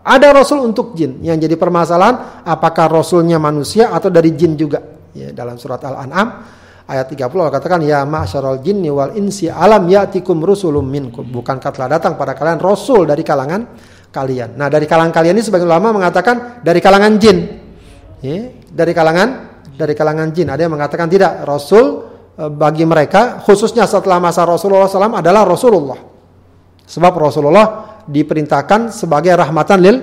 [SPEAKER 2] ada rasul untuk jin. Yang jadi permasalahan apakah rasulnya manusia atau dari jin juga. Ya, dalam surat Al-An'am ayat 30 Allah katakan ya ma'syarul jinni wal insi alam ya'tikum rusulum minkum. Bukankah telah datang pada kalian rasul dari kalangan kalian. Nah, dari kalangan kalian ini sebagian ulama mengatakan dari kalangan jin. Ya, dari kalangan dari kalangan jin. Ada yang mengatakan tidak, rasul e, bagi mereka khususnya setelah masa Rasulullah SAW adalah Rasulullah. Sebab Rasulullah diperintahkan sebagai rahmatan lil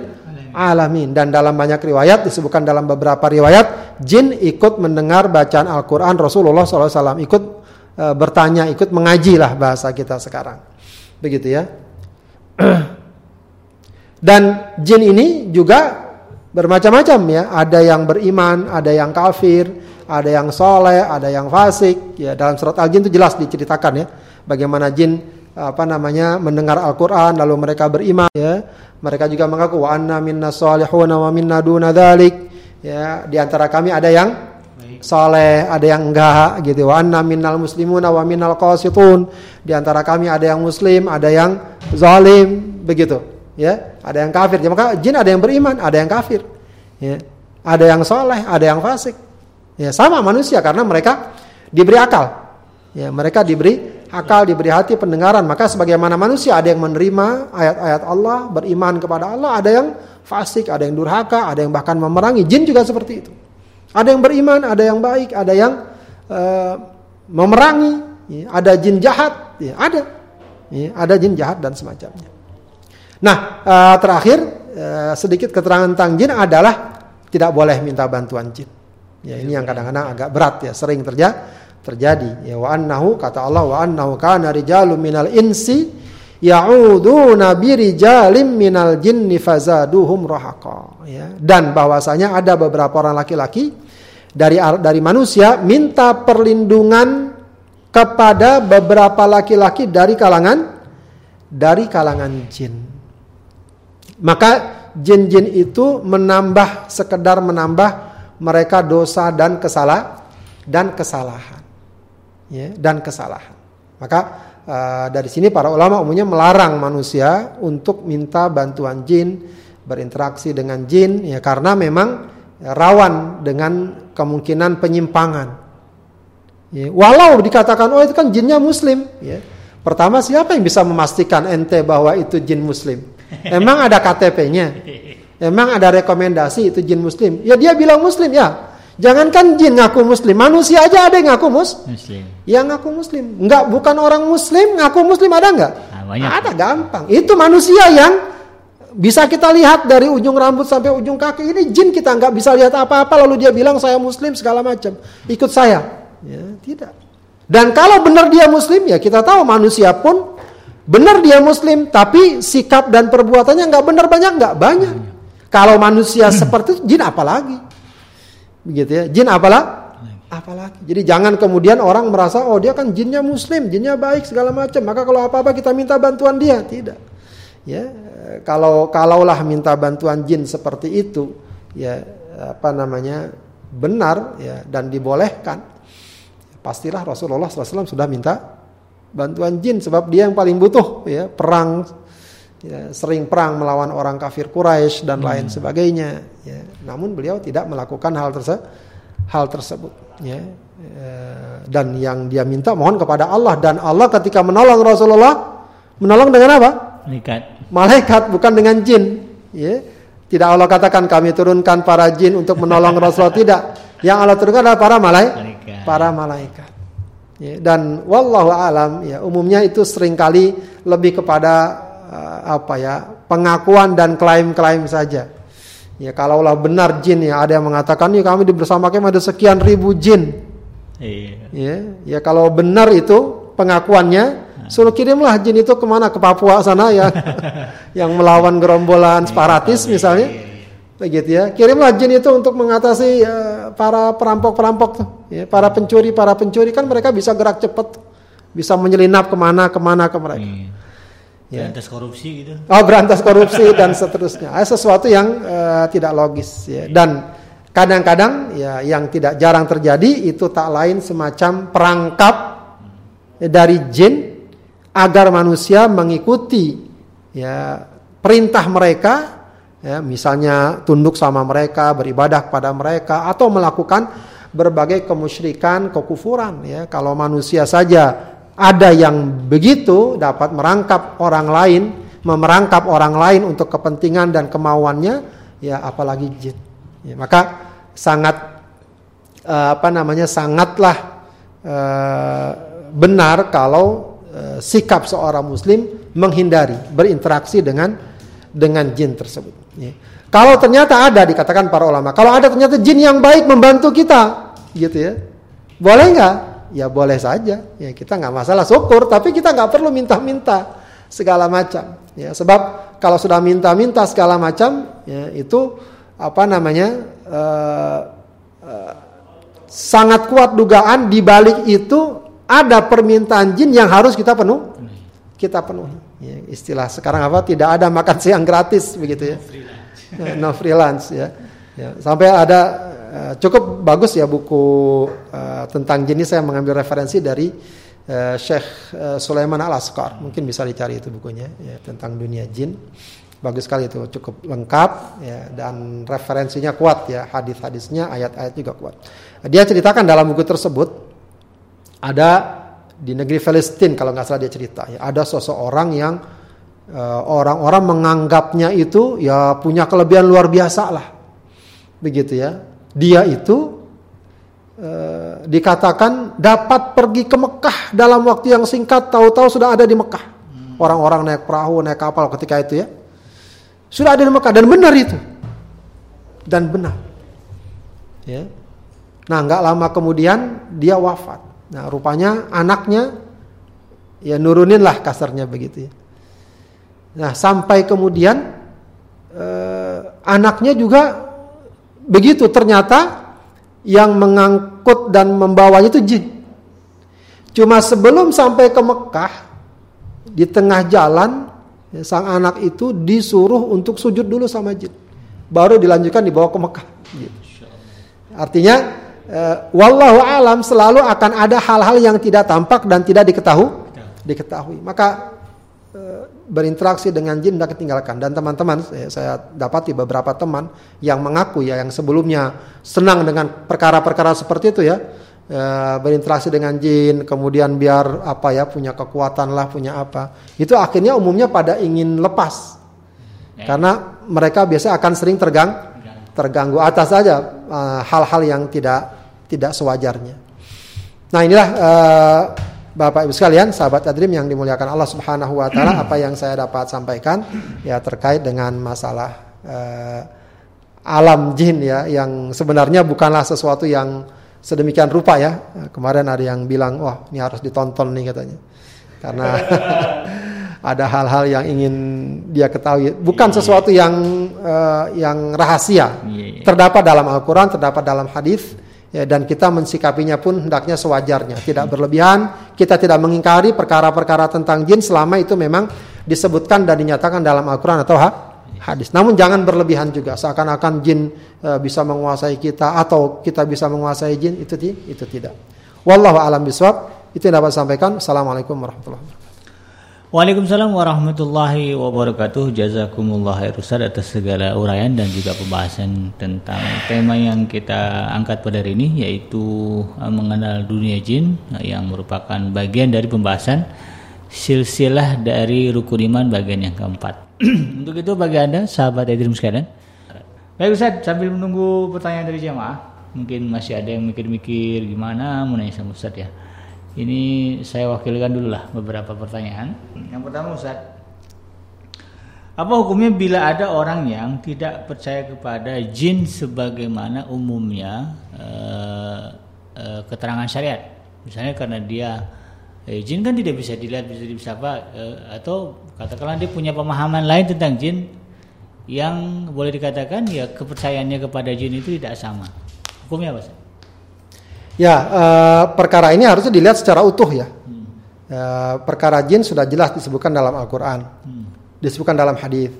[SPEAKER 2] alamin dan dalam banyak riwayat disebutkan dalam beberapa riwayat jin ikut mendengar bacaan Al-Qur'an Rasulullah SAW ikut e, bertanya ikut mengaji lah bahasa kita sekarang begitu ya dan jin ini juga bermacam-macam ya ada yang beriman ada yang kafir ada yang soleh ada yang fasik ya dalam surat al-jin itu jelas diceritakan ya bagaimana jin apa namanya mendengar Al-Qur'an lalu mereka beriman ya. Mereka juga mengaku wa anna minna salihun wa minna duna dzalik. Ya, di antara kami ada yang soleh, ada yang enggak gitu. Wa anna minnal muslimuna wa minnal qasitun. Di antara kami ada yang muslim, ada yang zalim, begitu. Ya, ada yang kafir. Ya, maka jin ada yang beriman, ada yang kafir. Ya. Ada yang soleh, ada yang fasik. Ya, sama manusia karena mereka diberi akal. Ya, mereka diberi akal, diberi hati pendengaran. Maka sebagaimana manusia ada yang menerima ayat-ayat Allah, beriman kepada Allah, ada yang fasik, ada yang durhaka, ada yang bahkan memerangi. Jin juga seperti itu. Ada yang beriman, ada yang baik, ada yang uh, memerangi, ya, ada jin jahat, ya, ada. Ya, ada jin jahat dan semacamnya. Nah, uh, terakhir uh, sedikit keterangan tentang jin adalah tidak boleh minta bantuan jin. Ya, ini yang kadang-kadang agak berat ya, sering terjadi terjadi. Ya wa annahu kata Allah wa annahu kana rijalun minal insi ya'uduna birijalim minal jinni fazaduhum rahaqa. Ya dan bahwasanya ada beberapa orang laki-laki dari dari manusia minta perlindungan kepada beberapa laki-laki dari kalangan dari kalangan jin maka jin-jin itu menambah sekedar menambah mereka dosa dan kesalah dan kesalahan ya, dan kesalahan. Maka uh, dari sini para ulama umumnya melarang manusia untuk minta bantuan jin, berinteraksi dengan jin, ya karena memang rawan dengan kemungkinan penyimpangan. Ya, walau dikatakan oh itu kan jinnya muslim, ya. Pertama siapa yang bisa memastikan ente bahwa itu jin muslim? Emang ada KTP-nya? Emang ada rekomendasi itu jin muslim? Ya dia bilang muslim ya. Jangankan jin ngaku muslim, manusia aja ada yang ngaku mus muslim. Yang ngaku muslim, enggak bukan orang muslim ngaku muslim ada enggak? Nah, Ada gampang. Itu manusia yang bisa kita lihat dari ujung rambut sampai ujung kaki ini jin kita nggak bisa lihat apa-apa lalu dia bilang saya muslim segala macam ikut saya ya tidak dan kalau benar dia muslim ya kita tahu manusia pun benar dia muslim tapi sikap dan perbuatannya nggak benar banyak nggak banyak kalau manusia seperti itu jin apalagi Begitu ya. Jin apalah? Apalagi. Jadi jangan kemudian orang merasa oh dia kan jinnya muslim, jinnya baik segala macam. Maka kalau apa-apa kita minta bantuan dia, tidak. Ya, kalau kalaulah minta bantuan jin seperti itu, ya apa namanya? benar ya dan dibolehkan. Pastilah Rasulullah SAW sudah minta bantuan jin sebab dia yang paling butuh ya perang ya, sering perang melawan orang kafir Quraisy dan hmm. lain sebagainya. Ya. Namun beliau tidak melakukan hal terse hal tersebut. Ya. E, dan yang dia minta mohon kepada Allah dan Allah ketika menolong Rasulullah menolong dengan apa?
[SPEAKER 1] Malaikat.
[SPEAKER 2] Malaikat bukan dengan jin. Ya. Tidak Allah katakan kami turunkan para jin untuk menolong Rasulullah tidak. Yang Allah turunkan adalah para malaikat. Para malaikat. Ya, dan wallahu alam ya umumnya itu sering kali lebih kepada uh, apa ya pengakuan dan klaim-klaim saja. Ya kalaulah benar jin ya ada yang mengatakan nih kami bersamakan ada sekian ribu jin. Iya. Ya, ya kalau benar itu pengakuannya nah. suruh kirimlah jin itu ke mana ke Papua sana ya yang melawan gerombolan separatis misalnya. Begitu ya. Kirimlah jin itu untuk mengatasi uh, para perampok-perampok tuh, ya, para pencuri, para pencuri kan mereka bisa gerak cepat, bisa menyelinap ke mana ke mana ke mereka.
[SPEAKER 1] Iya.
[SPEAKER 2] Ya.
[SPEAKER 1] Berantas korupsi gitu.
[SPEAKER 2] Oh, berantas korupsi dan seterusnya. Ada sesuatu yang uh, tidak logis ya. Dan kadang-kadang ya yang tidak jarang terjadi itu tak lain semacam perangkap ya, dari jin agar manusia mengikuti ya perintah mereka ya misalnya tunduk sama mereka, beribadah kepada mereka atau melakukan berbagai kemusyrikan, kekufuran ya. Kalau manusia saja ada yang begitu dapat merangkap orang lain, memerangkap orang lain untuk kepentingan dan kemauannya, ya apalagi jin. Ya, maka sangat uh, apa namanya sangatlah uh, benar kalau uh, sikap seorang muslim menghindari berinteraksi dengan dengan jin tersebut. Ya. Kalau ternyata ada dikatakan para ulama, kalau ada ternyata jin yang baik membantu kita, gitu ya, boleh nggak? Ya boleh saja. Ya kita nggak masalah syukur, tapi kita nggak perlu minta-minta segala macam. Ya sebab kalau sudah minta-minta segala macam, ya itu apa namanya uh, uh, sangat kuat dugaan di balik itu ada permintaan jin yang harus kita penuh, kita penuhi. Ya, istilah sekarang apa? Tidak ada makan siang gratis begitu ya. No freelance, ya. ya. Sampai ada uh, cukup bagus ya buku uh, tentang jenis saya mengambil referensi dari uh, Syekh uh, Sulaiman Al Asqar. Mungkin bisa dicari itu bukunya ya tentang dunia jin. Bagus sekali itu, cukup lengkap ya dan referensinya kuat ya, hadis-hadisnya, ayat-ayat juga kuat. Dia ceritakan dalam buku tersebut ada di negeri Palestina kalau nggak salah dia cerita. Ya ada seseorang yang eh, orang-orang uh, menganggapnya itu ya punya kelebihan luar biasa lah. Begitu ya. Dia itu uh, dikatakan dapat pergi ke Mekah dalam waktu yang singkat tahu-tahu sudah ada di Mekah. Orang-orang naik perahu naik kapal ketika itu ya. Sudah ada di Mekah dan benar itu. Dan benar. Ya. Nah nggak lama kemudian dia wafat Nah, rupanya anaknya ya nurunin lah kasarnya begitu ya. Nah, sampai kemudian eh, anaknya juga begitu ternyata yang mengangkut dan membawanya itu jin. Cuma sebelum sampai ke Mekah di tengah jalan ya, sang anak itu disuruh untuk sujud dulu sama jin. Baru dilanjutkan dibawa ke Mekah. Gitu. Artinya uh, wallahu alam selalu akan ada hal-hal yang tidak tampak dan tidak diketahui. Diketahui. Maka uh, berinteraksi dengan jin tidak ketinggalkan. Dan teman-teman saya, saya dapati beberapa teman yang mengaku ya yang sebelumnya senang dengan perkara-perkara seperti itu ya. Uh, berinteraksi dengan jin kemudian biar apa ya punya kekuatan lah punya apa. Itu akhirnya umumnya pada ingin lepas. Ya. karena mereka biasa akan sering tergang terganggu atas saja eh, hal-hal uh, yang tidak tidak sewajarnya. Nah inilah uh, Bapak Ibu sekalian, sahabat Adrim yang dimuliakan Allah Subhanahu Wa Taala, apa yang saya dapat sampaikan ya terkait dengan masalah uh, alam jin ya, yang sebenarnya bukanlah sesuatu yang sedemikian rupa ya. Kemarin ada yang bilang, wah ini harus ditonton nih katanya, karena ada hal-hal yang ingin dia ketahui. Bukan yeah, sesuatu yeah. yang uh, yang rahasia. Yeah, yeah. terdapat dalam Al-Qur'an terdapat dalam hadis ya, dan kita mensikapinya pun hendaknya sewajarnya. Tidak berlebihan. Kita tidak mengingkari perkara-perkara tentang jin selama itu memang disebutkan dan dinyatakan dalam Al-Qur'an atau hadis. Namun jangan berlebihan juga. Seakan-akan jin uh, bisa menguasai kita atau kita bisa menguasai jin itu itu tidak. Wallahu alam biswab itu yang dapat sampaikan assalamualaikum warahmatullahi wabarakatuh
[SPEAKER 1] Waalaikumsalam warahmatullahi wabarakatuh. Jazakumullah khair atas segala uraian dan juga pembahasan tentang tema yang kita angkat pada hari ini yaitu uh, mengenal dunia jin uh, yang merupakan bagian dari pembahasan silsilah dari rukun iman bagian yang keempat. Untuk itu bagi Anda sahabat Edrim sekalian. Baik Ustaz, sambil menunggu pertanyaan dari jamaah, mungkin masih ada yang mikir-mikir gimana nanya sama Ustaz ya. Ini saya wakilkan dulu lah beberapa pertanyaan. Yang pertama Ustaz, apa hukumnya bila ada orang yang tidak percaya kepada jin sebagaimana umumnya uh, uh, keterangan syariat? Misalnya karena dia eh, jin kan tidak bisa dilihat, bisa bisa apa uh, atau katakanlah dia punya pemahaman lain tentang jin yang boleh dikatakan ya kepercayaannya kepada jin itu tidak sama. Hukumnya apa? Ustaz?
[SPEAKER 2] Ya, uh, perkara ini harusnya dilihat secara utuh ya. Hmm. Uh, perkara jin sudah jelas disebutkan dalam Al-Quran, hmm. disebutkan dalam hadis.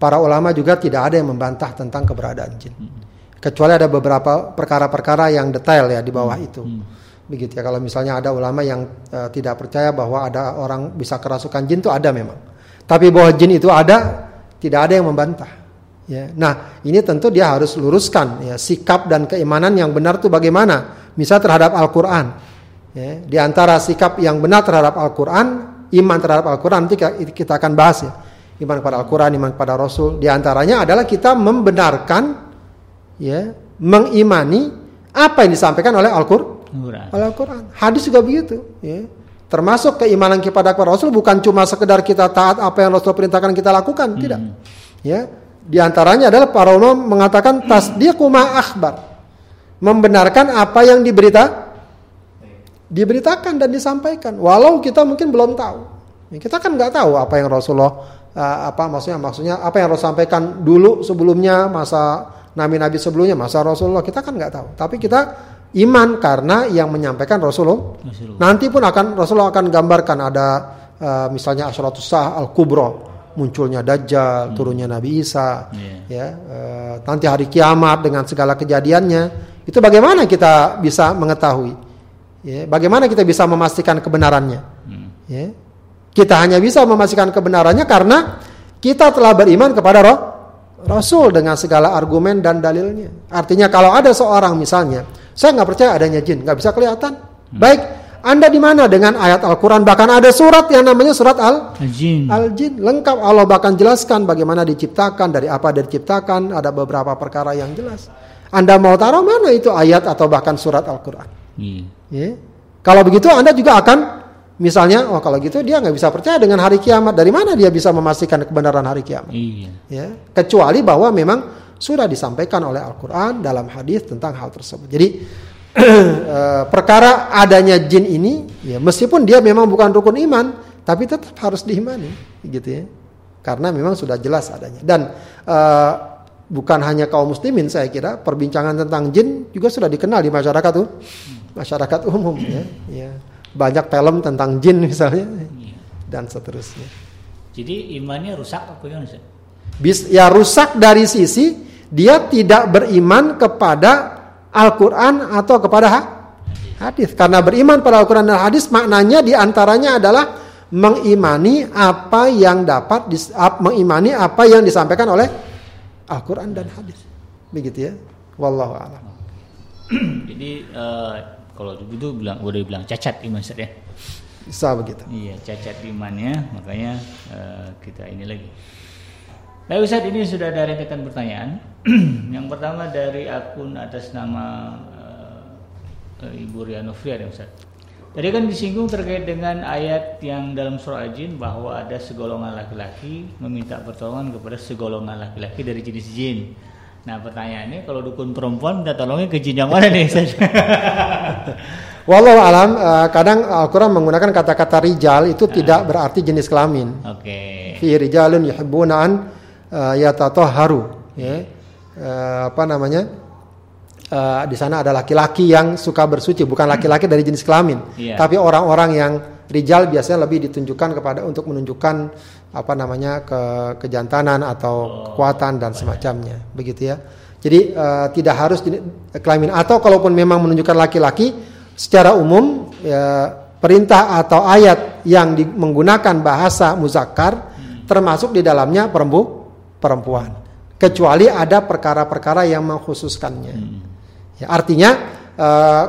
[SPEAKER 2] Para ulama juga tidak ada yang membantah tentang keberadaan jin. Hmm. Kecuali ada beberapa perkara-perkara yang detail ya di bawah hmm. itu. Hmm. Begitu ya. Kalau misalnya ada ulama yang uh, tidak percaya bahwa ada orang bisa kerasukan jin itu ada memang. Tapi bahwa jin itu ada, tidak ada yang membantah. Ya. Nah, ini tentu dia harus luruskan ya sikap dan keimanan yang benar itu bagaimana misal terhadap Al-Quran. Ya, di antara sikap yang benar terhadap Al-Quran, iman terhadap Al-Quran nanti kita akan bahas ya. Iman kepada Al-Quran, iman kepada Rasul. Di antaranya adalah kita membenarkan, ya, mengimani apa yang disampaikan oleh Al-Quran. Al-Quran. Hadis juga begitu. Ya. Termasuk keimanan kepada Rasul bukan cuma sekedar kita taat apa yang Rasul perintahkan kita lakukan, hmm. tidak. Ya, di antaranya adalah para ulama mengatakan tasdiqu ma akhbar membenarkan apa yang diberita diberitakan dan disampaikan walau kita mungkin belum tahu kita kan nggak tahu apa yang Rasulullah uh, apa maksudnya maksudnya apa yang Rasul sampaikan dulu sebelumnya masa nabi-nabi sebelumnya masa Rasulullah kita kan nggak tahu tapi kita iman karena yang menyampaikan Rasulullah, Rasulullah. nanti pun akan Rasulullah akan gambarkan ada uh, misalnya asyratus sah al kubro munculnya Dajjal, hmm. turunnya Nabi Isa, yeah. ya, uh, nanti hari kiamat dengan segala kejadiannya, itu bagaimana kita bisa mengetahui? Ya, bagaimana kita bisa memastikan kebenarannya? Hmm. Ya. Kita hanya bisa memastikan kebenarannya karena kita telah beriman kepada roh Rasul dengan segala argumen dan dalilnya. Artinya kalau ada seorang misalnya, saya nggak percaya adanya jin, nggak bisa kelihatan. Hmm. Baik, anda di mana dengan ayat Al-Quran? Bahkan ada surat yang namanya surat Al-Jin. Al-Jin. Lengkap Allah bahkan jelaskan bagaimana diciptakan, dari apa diciptakan, ada beberapa perkara yang jelas. Anda mau taruh mana itu ayat atau bahkan surat Al-Quran? Hmm. Ya. Kalau begitu Anda juga akan misalnya, oh kalau gitu dia nggak bisa percaya dengan hari kiamat. Dari mana dia bisa memastikan kebenaran hari kiamat? Iya. Ya. Kecuali bahwa memang sudah disampaikan oleh Al-Quran dalam hadis tentang hal tersebut. Jadi eh, perkara adanya jin ini, ya meskipun dia memang bukan rukun iman, tapi tetap harus diimani, gitu ya. Karena memang sudah jelas adanya. Dan uh, bukan hanya kaum muslimin saya kira perbincangan tentang jin juga sudah dikenal di masyarakat tuh. Masyarakat umum ya, ya. banyak film tentang jin misalnya. Iya. dan seterusnya.
[SPEAKER 1] Jadi imannya rusak apa gimana
[SPEAKER 2] Bis, ya rusak dari sisi dia tidak beriman kepada Al-Quran atau kepada hadis. Karena beriman pada Al-Quran dan hadis maknanya di antaranya adalah mengimani apa yang dapat mengimani apa yang disampaikan oleh Al-Quran dan hadis. Begitu ya. Wallahu a'lam.
[SPEAKER 1] Jadi uh, kalau begitu bilang udah bilang cacat iman ya.
[SPEAKER 2] Bisa begitu.
[SPEAKER 1] Iya, cacat imannya, makanya uh, kita ini lagi. Baik Ustaz, ini sudah ada rentetan pertanyaan. Yang pertama dari akun atas nama uh, Ibu Riano Fria ya Ustaz. Tadi kan disinggung terkait dengan ayat yang dalam surah Al-Jin bahwa ada segolongan laki-laki meminta pertolongan kepada segolongan laki-laki dari jenis jin. Nah pertanyaannya kalau dukun perempuan minta tolongnya ke jin yang mana nih?
[SPEAKER 2] Wallahu alam, uh, kadang Al-Quran menggunakan kata-kata rijal itu uh. tidak berarti jenis kelamin. Oke. Okay. Fi rijalun yuhibbuna an uh, yatatoharu. Ya. Uh, apa namanya? Uh, di sana ada laki-laki yang suka bersuci, bukan laki-laki dari jenis kelamin, yeah. tapi orang-orang yang rijal biasanya lebih ditunjukkan kepada untuk menunjukkan apa namanya ke kejantanan atau oh, kekuatan dan semacamnya, begitu ya. Jadi uh, tidak harus kelamin atau kalaupun memang menunjukkan laki-laki, secara umum ya, perintah atau ayat yang di, menggunakan bahasa muzakkar hmm. termasuk di dalamnya perempu, perempuan, kecuali ada perkara-perkara yang mengkhususkannya. Hmm. Ya, artinya uh,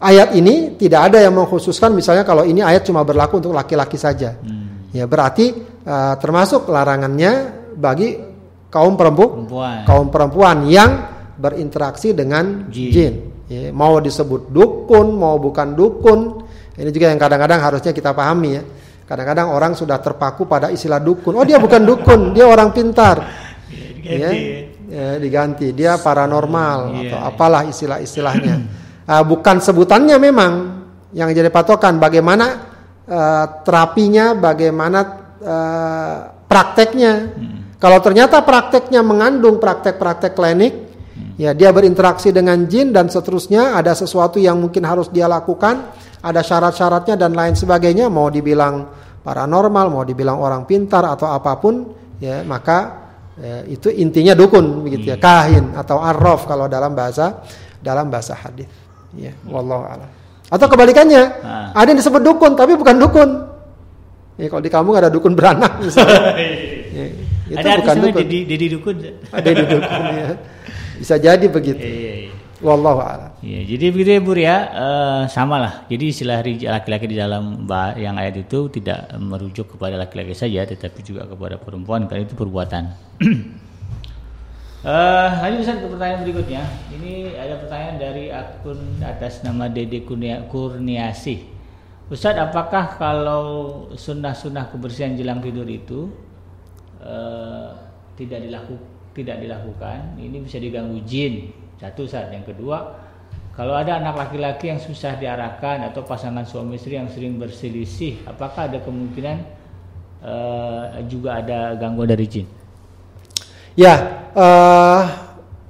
[SPEAKER 2] ayat ini tidak ada yang mengkhususkan misalnya kalau ini ayat cuma berlaku untuk laki-laki saja. Hmm. Ya berarti uh, termasuk larangannya bagi kaum perempuan, perempuan. kaum perempuan yang berinteraksi dengan jin. jin. Ya, mau disebut dukun, mau bukan dukun, ini juga yang kadang-kadang harusnya kita pahami ya. Kadang-kadang orang sudah terpaku pada istilah dukun. Oh dia bukan dukun, dia orang pintar. Ya, ya, diganti. Dia paranormal yeah. atau apalah istilah-istilahnya. Uh, bukan sebutannya memang yang jadi patokan. Bagaimana uh, terapinya bagaimana uh, prakteknya. Hmm. Kalau ternyata prakteknya mengandung praktek-praktek klinik, ya dia berinteraksi dengan jin dan seterusnya, ada sesuatu yang mungkin harus dia lakukan, ada syarat-syaratnya dan lain sebagainya, mau dibilang paranormal, mau dibilang orang pintar atau apa pun, ya maka ya, itu intinya dukun begitu ya, hmm. kahin atau arraf kalau dalam bahasa dalam bahasa hadis. Ya, wallahu a'lam. Atau kebalikannya, nah. ada yang disebut dukun tapi bukan dukun. Ya, kalau di kampung ada dukun beranak misalnya.
[SPEAKER 1] ya, itu ada bukan dukun. Jadi, dukun.
[SPEAKER 2] Dukun ya. Bisa jadi begitu. Iya, iya, iya. Wallahu a'lam.
[SPEAKER 1] Ya, jadi begitu ya Bu ya, uh, sama lah. Jadi istilah laki-laki di dalam yang ayat itu tidak merujuk kepada laki-laki saja, tetapi juga kepada perempuan karena itu perbuatan. Uh, lanjut ke pertanyaan berikutnya. Ini ada pertanyaan dari akun atas nama Dede Kurniasi. Ustaz, apakah kalau sunnah-sunnah kebersihan jelang tidur itu uh, tidak dilakukan tidak dilakukan, ini bisa diganggu jin. Satu Ustaz. Yang kedua, kalau ada anak laki-laki yang susah diarahkan atau pasangan suami istri yang sering berselisih, apakah ada kemungkinan uh, juga ada gangguan dari jin?
[SPEAKER 2] Ya, uh,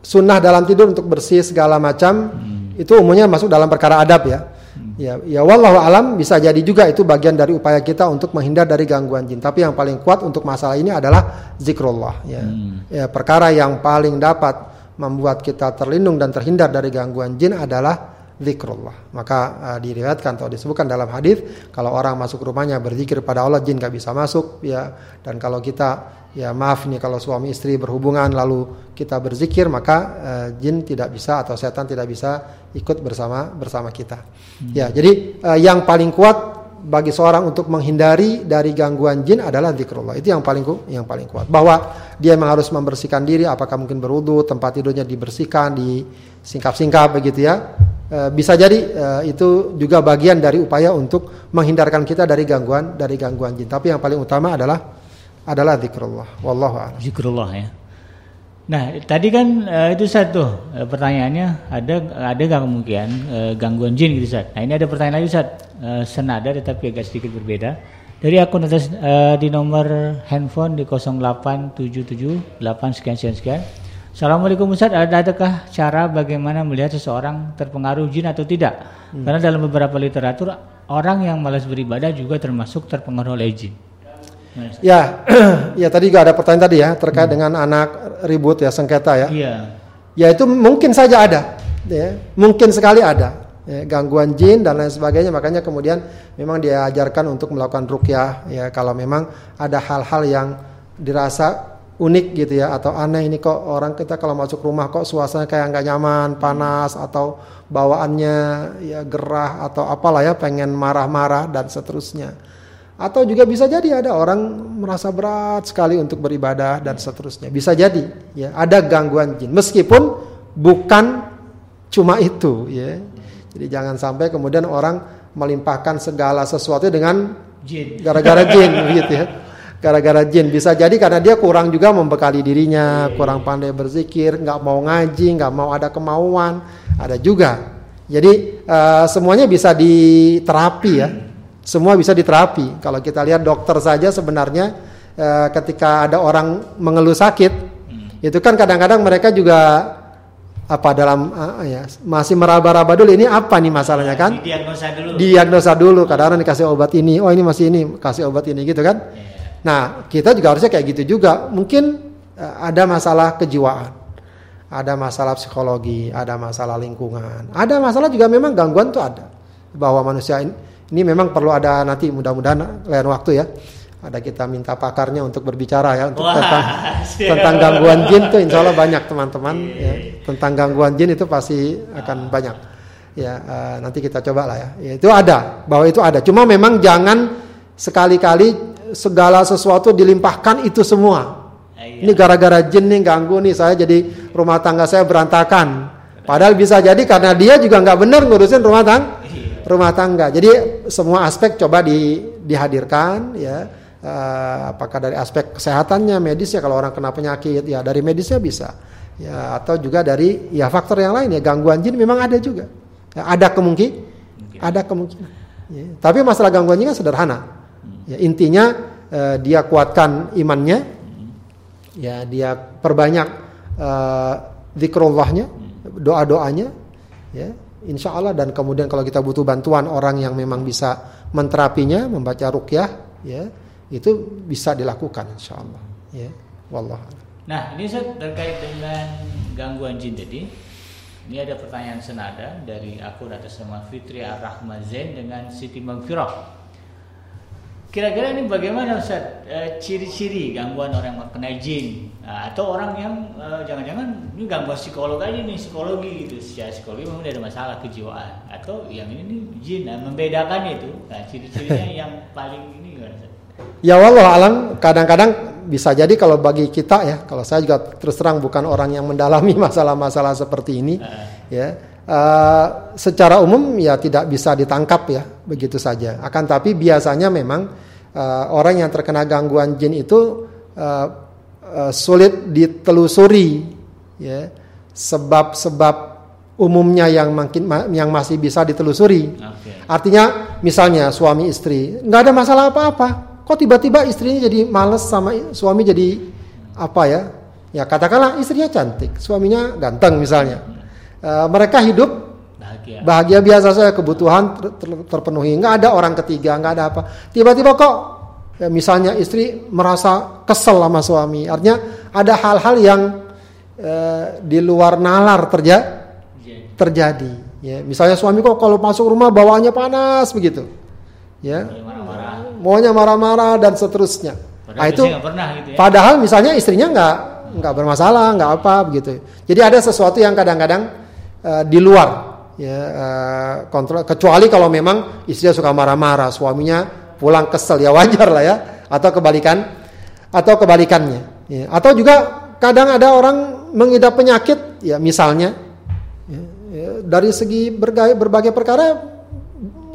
[SPEAKER 2] sunnah dalam tidur untuk bersih segala macam hmm. itu umumnya masuk dalam perkara adab ya. Hmm. Ya, ya wallahu alam bisa jadi juga itu bagian dari upaya kita untuk menghindar dari gangguan jin. Tapi yang paling kuat untuk masalah ini adalah zikrullah ya. Hmm. Ya, perkara yang paling dapat membuat kita terlindung dan terhindar dari gangguan jin adalah zikrullah. Maka uh, diriwayatkan atau disebutkan dalam hadis kalau orang masuk rumahnya berzikir pada Allah jin gak bisa masuk ya. Dan kalau kita ya maaf nih kalau suami istri berhubungan lalu kita berzikir maka uh, jin tidak bisa atau setan tidak bisa ikut bersama bersama kita. Hmm. Ya, jadi uh, yang paling kuat bagi seorang untuk menghindari dari gangguan jin adalah zikrullah. Itu yang paling yang paling kuat. Bahwa dia memang harus membersihkan diri, apakah mungkin berwudu, tempat tidurnya dibersihkan, disingkap-singkap begitu ya. E, bisa jadi e, itu juga bagian dari upaya untuk menghindarkan kita dari gangguan dari gangguan jin. Tapi yang paling utama adalah adalah zikrullah. Wallahu a'lam.
[SPEAKER 1] Zikrullah ya. Nah, tadi kan uh, itu satu uh, pertanyaannya ada ada gak kemungkinan uh, gangguan jin gitu Ustaz. Nah, ini ada pertanyaan lagi Ustaz. Uh, senada tetapi agak sedikit berbeda. Dari akun atas uh, di nomor handphone di 0877 8 sekian sekian sekian. Assalamualaikum Ustaz, ada adakah cara bagaimana melihat seseorang terpengaruh jin atau tidak? Hmm. Karena dalam beberapa literatur orang yang malas beribadah juga termasuk terpengaruh oleh jin.
[SPEAKER 2] Ya, ya tadi juga ada pertanyaan tadi ya terkait hmm. dengan anak ribut ya sengketa ya. Iya. Ya itu mungkin saja ada, ya mungkin sekali ada ya, gangguan jin dan lain sebagainya. Makanya kemudian memang diajarkan untuk melakukan rukyah ya kalau memang ada hal-hal yang dirasa unik gitu ya atau aneh ini kok orang kita kalau masuk rumah kok suasana kayak nggak nyaman, panas atau bawaannya ya gerah atau apalah ya pengen marah-marah dan seterusnya atau juga bisa jadi ada orang merasa berat sekali untuk beribadah dan seterusnya. Bisa jadi ya, ada gangguan jin meskipun bukan cuma itu ya. Jadi jangan sampai kemudian orang melimpahkan segala sesuatu dengan jin. Gara-gara jin gitu ya. Gara-gara jin bisa jadi karena dia kurang juga membekali dirinya, kurang pandai berzikir, nggak mau ngaji, nggak mau ada kemauan, ada juga. Jadi uh, semuanya bisa diterapi ya semua bisa diterapi. Kalau kita lihat dokter saja sebenarnya e, ketika ada orang mengeluh sakit, hmm. itu kan kadang-kadang mereka juga apa dalam uh, ya masih meraba-raba dulu ini apa nih masalahnya kan?
[SPEAKER 1] Diagnosa dulu.
[SPEAKER 2] Diagnosa dulu. Kadang-kadang dikasih obat ini, oh ini masih ini, kasih obat ini gitu kan? Yeah. Nah kita juga harusnya kayak gitu juga. Mungkin uh, ada masalah kejiwaan, ada masalah psikologi, ada masalah lingkungan, ada masalah juga memang gangguan tuh ada bahwa manusia ini ini memang perlu ada nanti mudah-mudahan lain waktu ya. Ada kita minta pakarnya untuk berbicara ya untuk Wah, tentang siap. tentang gangguan jin tuh insya Allah banyak teman-teman ya. Tentang gangguan jin itu pasti akan banyak. Ya uh, nanti kita coba lah ya. ya. Itu ada bahwa itu ada. Cuma memang jangan sekali-kali segala sesuatu dilimpahkan itu semua. Iya. Ini gara-gara jin nih ganggu nih saya jadi rumah tangga saya berantakan. Padahal bisa jadi karena dia juga nggak benar ngurusin rumah tangga rumah tangga. Jadi semua aspek coba di, dihadirkan ya. Uh, apakah dari aspek kesehatannya, medisnya kalau orang kena penyakit ya dari medisnya bisa. Ya atau juga dari ya faktor yang lain ya gangguan jin memang ada juga. Ya, ada kemungkinan ada kemungkinan. Ya. Tapi masalah gangguan jin kan sederhana. Ya, intinya uh, dia kuatkan imannya, ya dia perbanyak uh, zikrullahnya, doa-doanya, ya insya Allah dan kemudian kalau kita butuh bantuan orang yang memang bisa menterapinya, membaca rukyah, ya itu bisa dilakukan insya Allah, ya, wallah.
[SPEAKER 1] Nah ini saya terkait dengan gangguan jin tadi. Ini ada pertanyaan senada dari akun atas nama Fitri Ar-Rahman Zain dengan Siti Magfirah. Kira-kira ini bagaimana Ustaz? E, ciri-ciri gangguan orang yang kena jin. Nah, atau orang yang e, jangan-jangan ini gangguan psikolog aja nih psikologi gitu. Secara psikologi memang ada masalah kejiwaan. Atau yang ini nih jin. Nah, membedakan itu. Nah ciri-cirinya yang paling ini gimana Ustaz?
[SPEAKER 2] Ya Allah alam kadang-kadang bisa jadi kalau bagi kita ya kalau saya juga terus terang bukan orang yang mendalami masalah-masalah seperti ini uh. ya uh, secara umum ya tidak bisa ditangkap ya begitu saja. Akan tapi biasanya memang uh, orang yang terkena gangguan jin itu uh, uh, sulit ditelusuri ya sebab-sebab umumnya yang makin yang masih bisa ditelusuri. Okay. Artinya misalnya suami istri nggak ada masalah apa-apa, kok tiba-tiba istrinya jadi males sama suami jadi apa ya? Ya katakanlah istrinya cantik, suaminya ganteng misalnya. Uh, mereka hidup bahagia. bahagia biasa saja kebutuhan ter ter terpenuhi. Nggak ada orang ketiga nggak ada apa. Tiba-tiba kok ya, misalnya istri merasa kesel sama suami. Artinya ada hal-hal yang uh, di luar nalar terja terjadi. Ya misalnya suami kok kalau masuk rumah bawaannya panas begitu. Ya. Maunya marah-marah dan seterusnya. Padahal nah, itu gitu ya. padahal misalnya istrinya nggak nggak bermasalah nggak apa begitu. Jadi ada sesuatu yang kadang-kadang uh, di luar ya uh, kontrol kecuali kalau memang istrinya suka marah-marah suaminya pulang kesel ya wajar lah ya atau kebalikan atau kebalikannya ya. atau juga kadang ada orang mengidap penyakit ya misalnya ya, ya, dari segi berbagai, berbagai perkara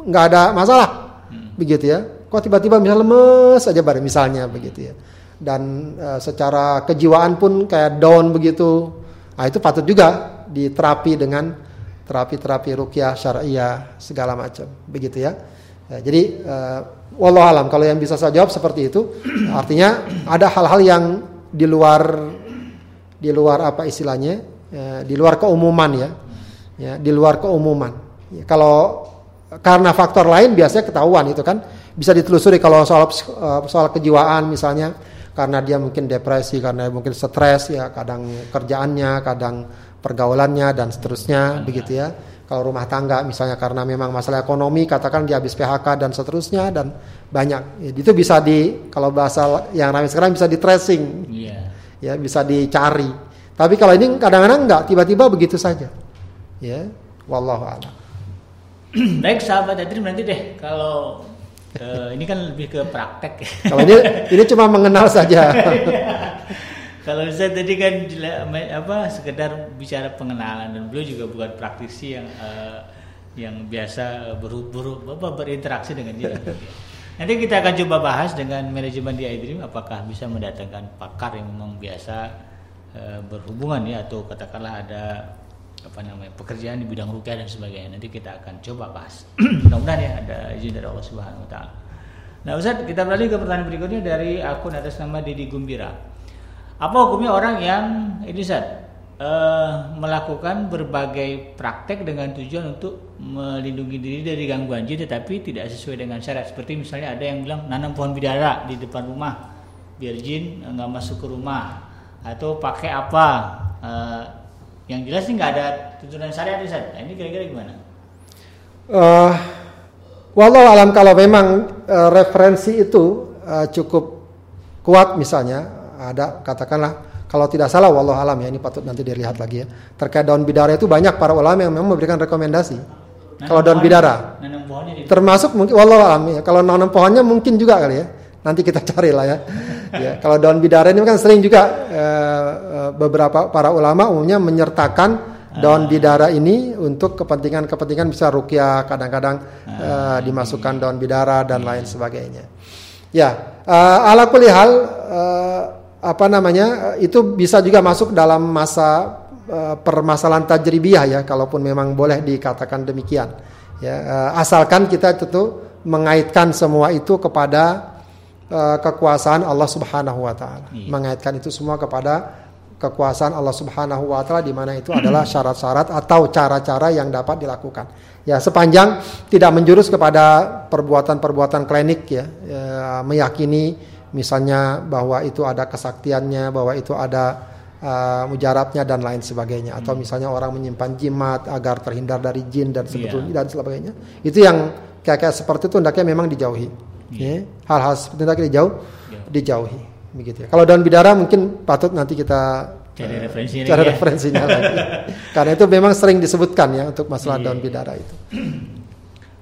[SPEAKER 2] nggak ada masalah hmm. begitu ya kok tiba-tiba misal lemes aja bareng misalnya begitu ya dan uh, secara kejiwaan pun kayak down begitu nah itu patut juga diterapi dengan terapi-terapi rukyah syariah segala macam. Begitu ya, ya jadi uh, alam kalau yang bisa saya jawab seperti itu. Artinya ada hal-hal yang di luar di luar apa istilahnya ya, di luar keumuman ya. Ya di luar keumuman. Ya, kalau karena faktor lain biasanya ketahuan itu kan. Bisa ditelusuri kalau soal uh, soal kejiwaan misalnya. Karena dia mungkin depresi karena mungkin stres ya kadang kerjaannya kadang pergaulannya dan seterusnya begitu ya. Kalau rumah tangga misalnya karena memang masalah ekonomi katakan dia habis PHK dan seterusnya dan banyak. Ya, itu bisa di kalau bahasa yang ramai sekarang bisa di tracing. Yeah. Ya, bisa dicari. Tapi kalau ini kadang-kadang enggak tiba-tiba begitu saja. Ya, wallahu a'lam.
[SPEAKER 1] Baik sahabat Adrim nanti deh kalau uh, ini kan lebih ke praktek.
[SPEAKER 2] kalau ini ini cuma mengenal saja.
[SPEAKER 1] Kalau saya tadi kan apa sekedar bicara pengenalan dan beliau juga bukan praktisi yang uh, yang biasa beru, apa, berinteraksi dengan dia. Nanti kita akan coba bahas dengan manajemen di iDream apakah bisa mendatangkan pakar yang memang biasa uh, berhubungan ya atau katakanlah ada apa namanya pekerjaan di bidang rukyah dan sebagainya. Nanti kita akan coba bahas. Mudah-mudahan ya ada izin dari Allah Subhanahu wa taala. Nah, Ustaz, kita beralih ke pertanyaan berikutnya dari akun atas nama Didi Gumbira. Apa hukumnya orang yang ini saat uh, eh, melakukan berbagai praktek dengan tujuan untuk melindungi diri dari gangguan jin tetapi tidak sesuai dengan syarat seperti misalnya ada yang bilang nanam pohon bidara di depan rumah biar jin nggak masuk ke rumah atau pakai apa uh, yang jelas sih nggak ada tuntunan syariat Ustaz. Nah, ini kira-kira gimana?
[SPEAKER 2] Uh, walau alam kalau memang uh, referensi itu uh, cukup kuat misalnya ada katakanlah kalau tidak salah wallah alam ya ini patut nanti dilihat lagi ya. Terkait daun bidara itu banyak para ulama yang memang memberikan rekomendasi. Nanam kalau daun bidara. Termasuk mungkin wallah alam ya. Kalau nanam pohonnya mungkin juga kali ya. Nanti kita cari lah ya. ya kalau daun bidara ini kan sering juga eh, eh beberapa para ulama umumnya menyertakan daun ah. bidara ini untuk kepentingan-kepentingan bisa rukyah kadang-kadang uh, dimasukkan daun bidara dan lain sebagainya. Ya, uh, ala kulli hal uh, apa namanya itu bisa juga masuk dalam masa uh, permasalahan tajribiyah ya kalaupun memang boleh dikatakan demikian ya uh, asalkan kita tentu mengaitkan semua itu kepada uh, kekuasaan Allah Subhanahu wa taala.
[SPEAKER 1] Iya.
[SPEAKER 2] Mengaitkan itu semua kepada kekuasaan Allah Subhanahu wa taala di mana itu adalah syarat-syarat atau cara-cara yang dapat dilakukan. Ya, sepanjang tidak menjurus kepada perbuatan-perbuatan klinik ya, ya meyakini misalnya bahwa itu ada kesaktiannya, bahwa itu ada uh, mujarabnya dan lain sebagainya atau
[SPEAKER 1] Hmm.
[SPEAKER 2] misalnya orang menyimpan jimat agar terhindar dari jin dan sebetulnya
[SPEAKER 1] Iya.
[SPEAKER 2] dan sebagainya. Itu yang kayak-kayak seperti itu hendaknya memang dijauhi. Ya, hal-hal seperti itu hendaknya dijauh,
[SPEAKER 1] Iya.
[SPEAKER 2] dijauhi begitu ya. Kalau daun bidara mungkin patut nanti kita
[SPEAKER 1] Cari
[SPEAKER 2] eh,
[SPEAKER 1] referensinya
[SPEAKER 2] cari
[SPEAKER 1] lagi ya.
[SPEAKER 2] referensinya lagi. Karena itu memang sering disebutkan ya untuk masalah
[SPEAKER 1] Iya.
[SPEAKER 2] daun bidara itu.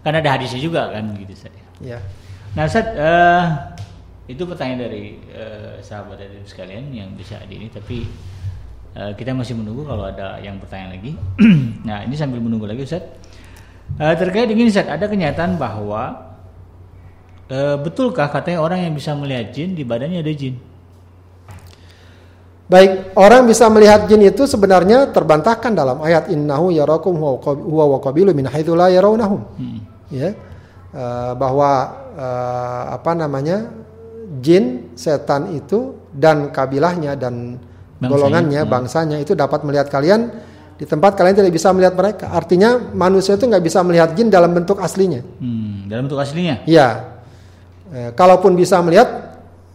[SPEAKER 1] Kan ada hadisnya juga kan gitu Ustaz.
[SPEAKER 2] Ya.
[SPEAKER 1] Nah Ustaz, eh, itu pertanyaan dari eh, sahabat dari sekalian yang bisa hadir ini tapi eh, kita masih menunggu kalau ada yang bertanya lagi. nah ini sambil menunggu lagi Ustaz. Eh, terkait dengan Ustaz, ada kenyataan bahwa eh, betulkah katanya orang yang bisa melihat jin di badannya ada jin?
[SPEAKER 2] Baik, orang bisa melihat jin itu sebenarnya terbantahkan dalam ayat innahu yarakum huwa wa qabilu min haitsu la yarawnahum.
[SPEAKER 1] Hmm.
[SPEAKER 2] Ya. Eh, bahwa eh, apa namanya? Jin, setan itu dan kabilahnya dan
[SPEAKER 1] Bangsanya,
[SPEAKER 2] golongannya,
[SPEAKER 1] ya.
[SPEAKER 2] bangsanya itu dapat melihat kalian di tempat kalian tidak bisa melihat mereka. Artinya manusia itu nggak bisa melihat jin dalam bentuk aslinya.
[SPEAKER 1] Hmm, dalam bentuk aslinya?
[SPEAKER 2] Ya, Eh, kalaupun bisa melihat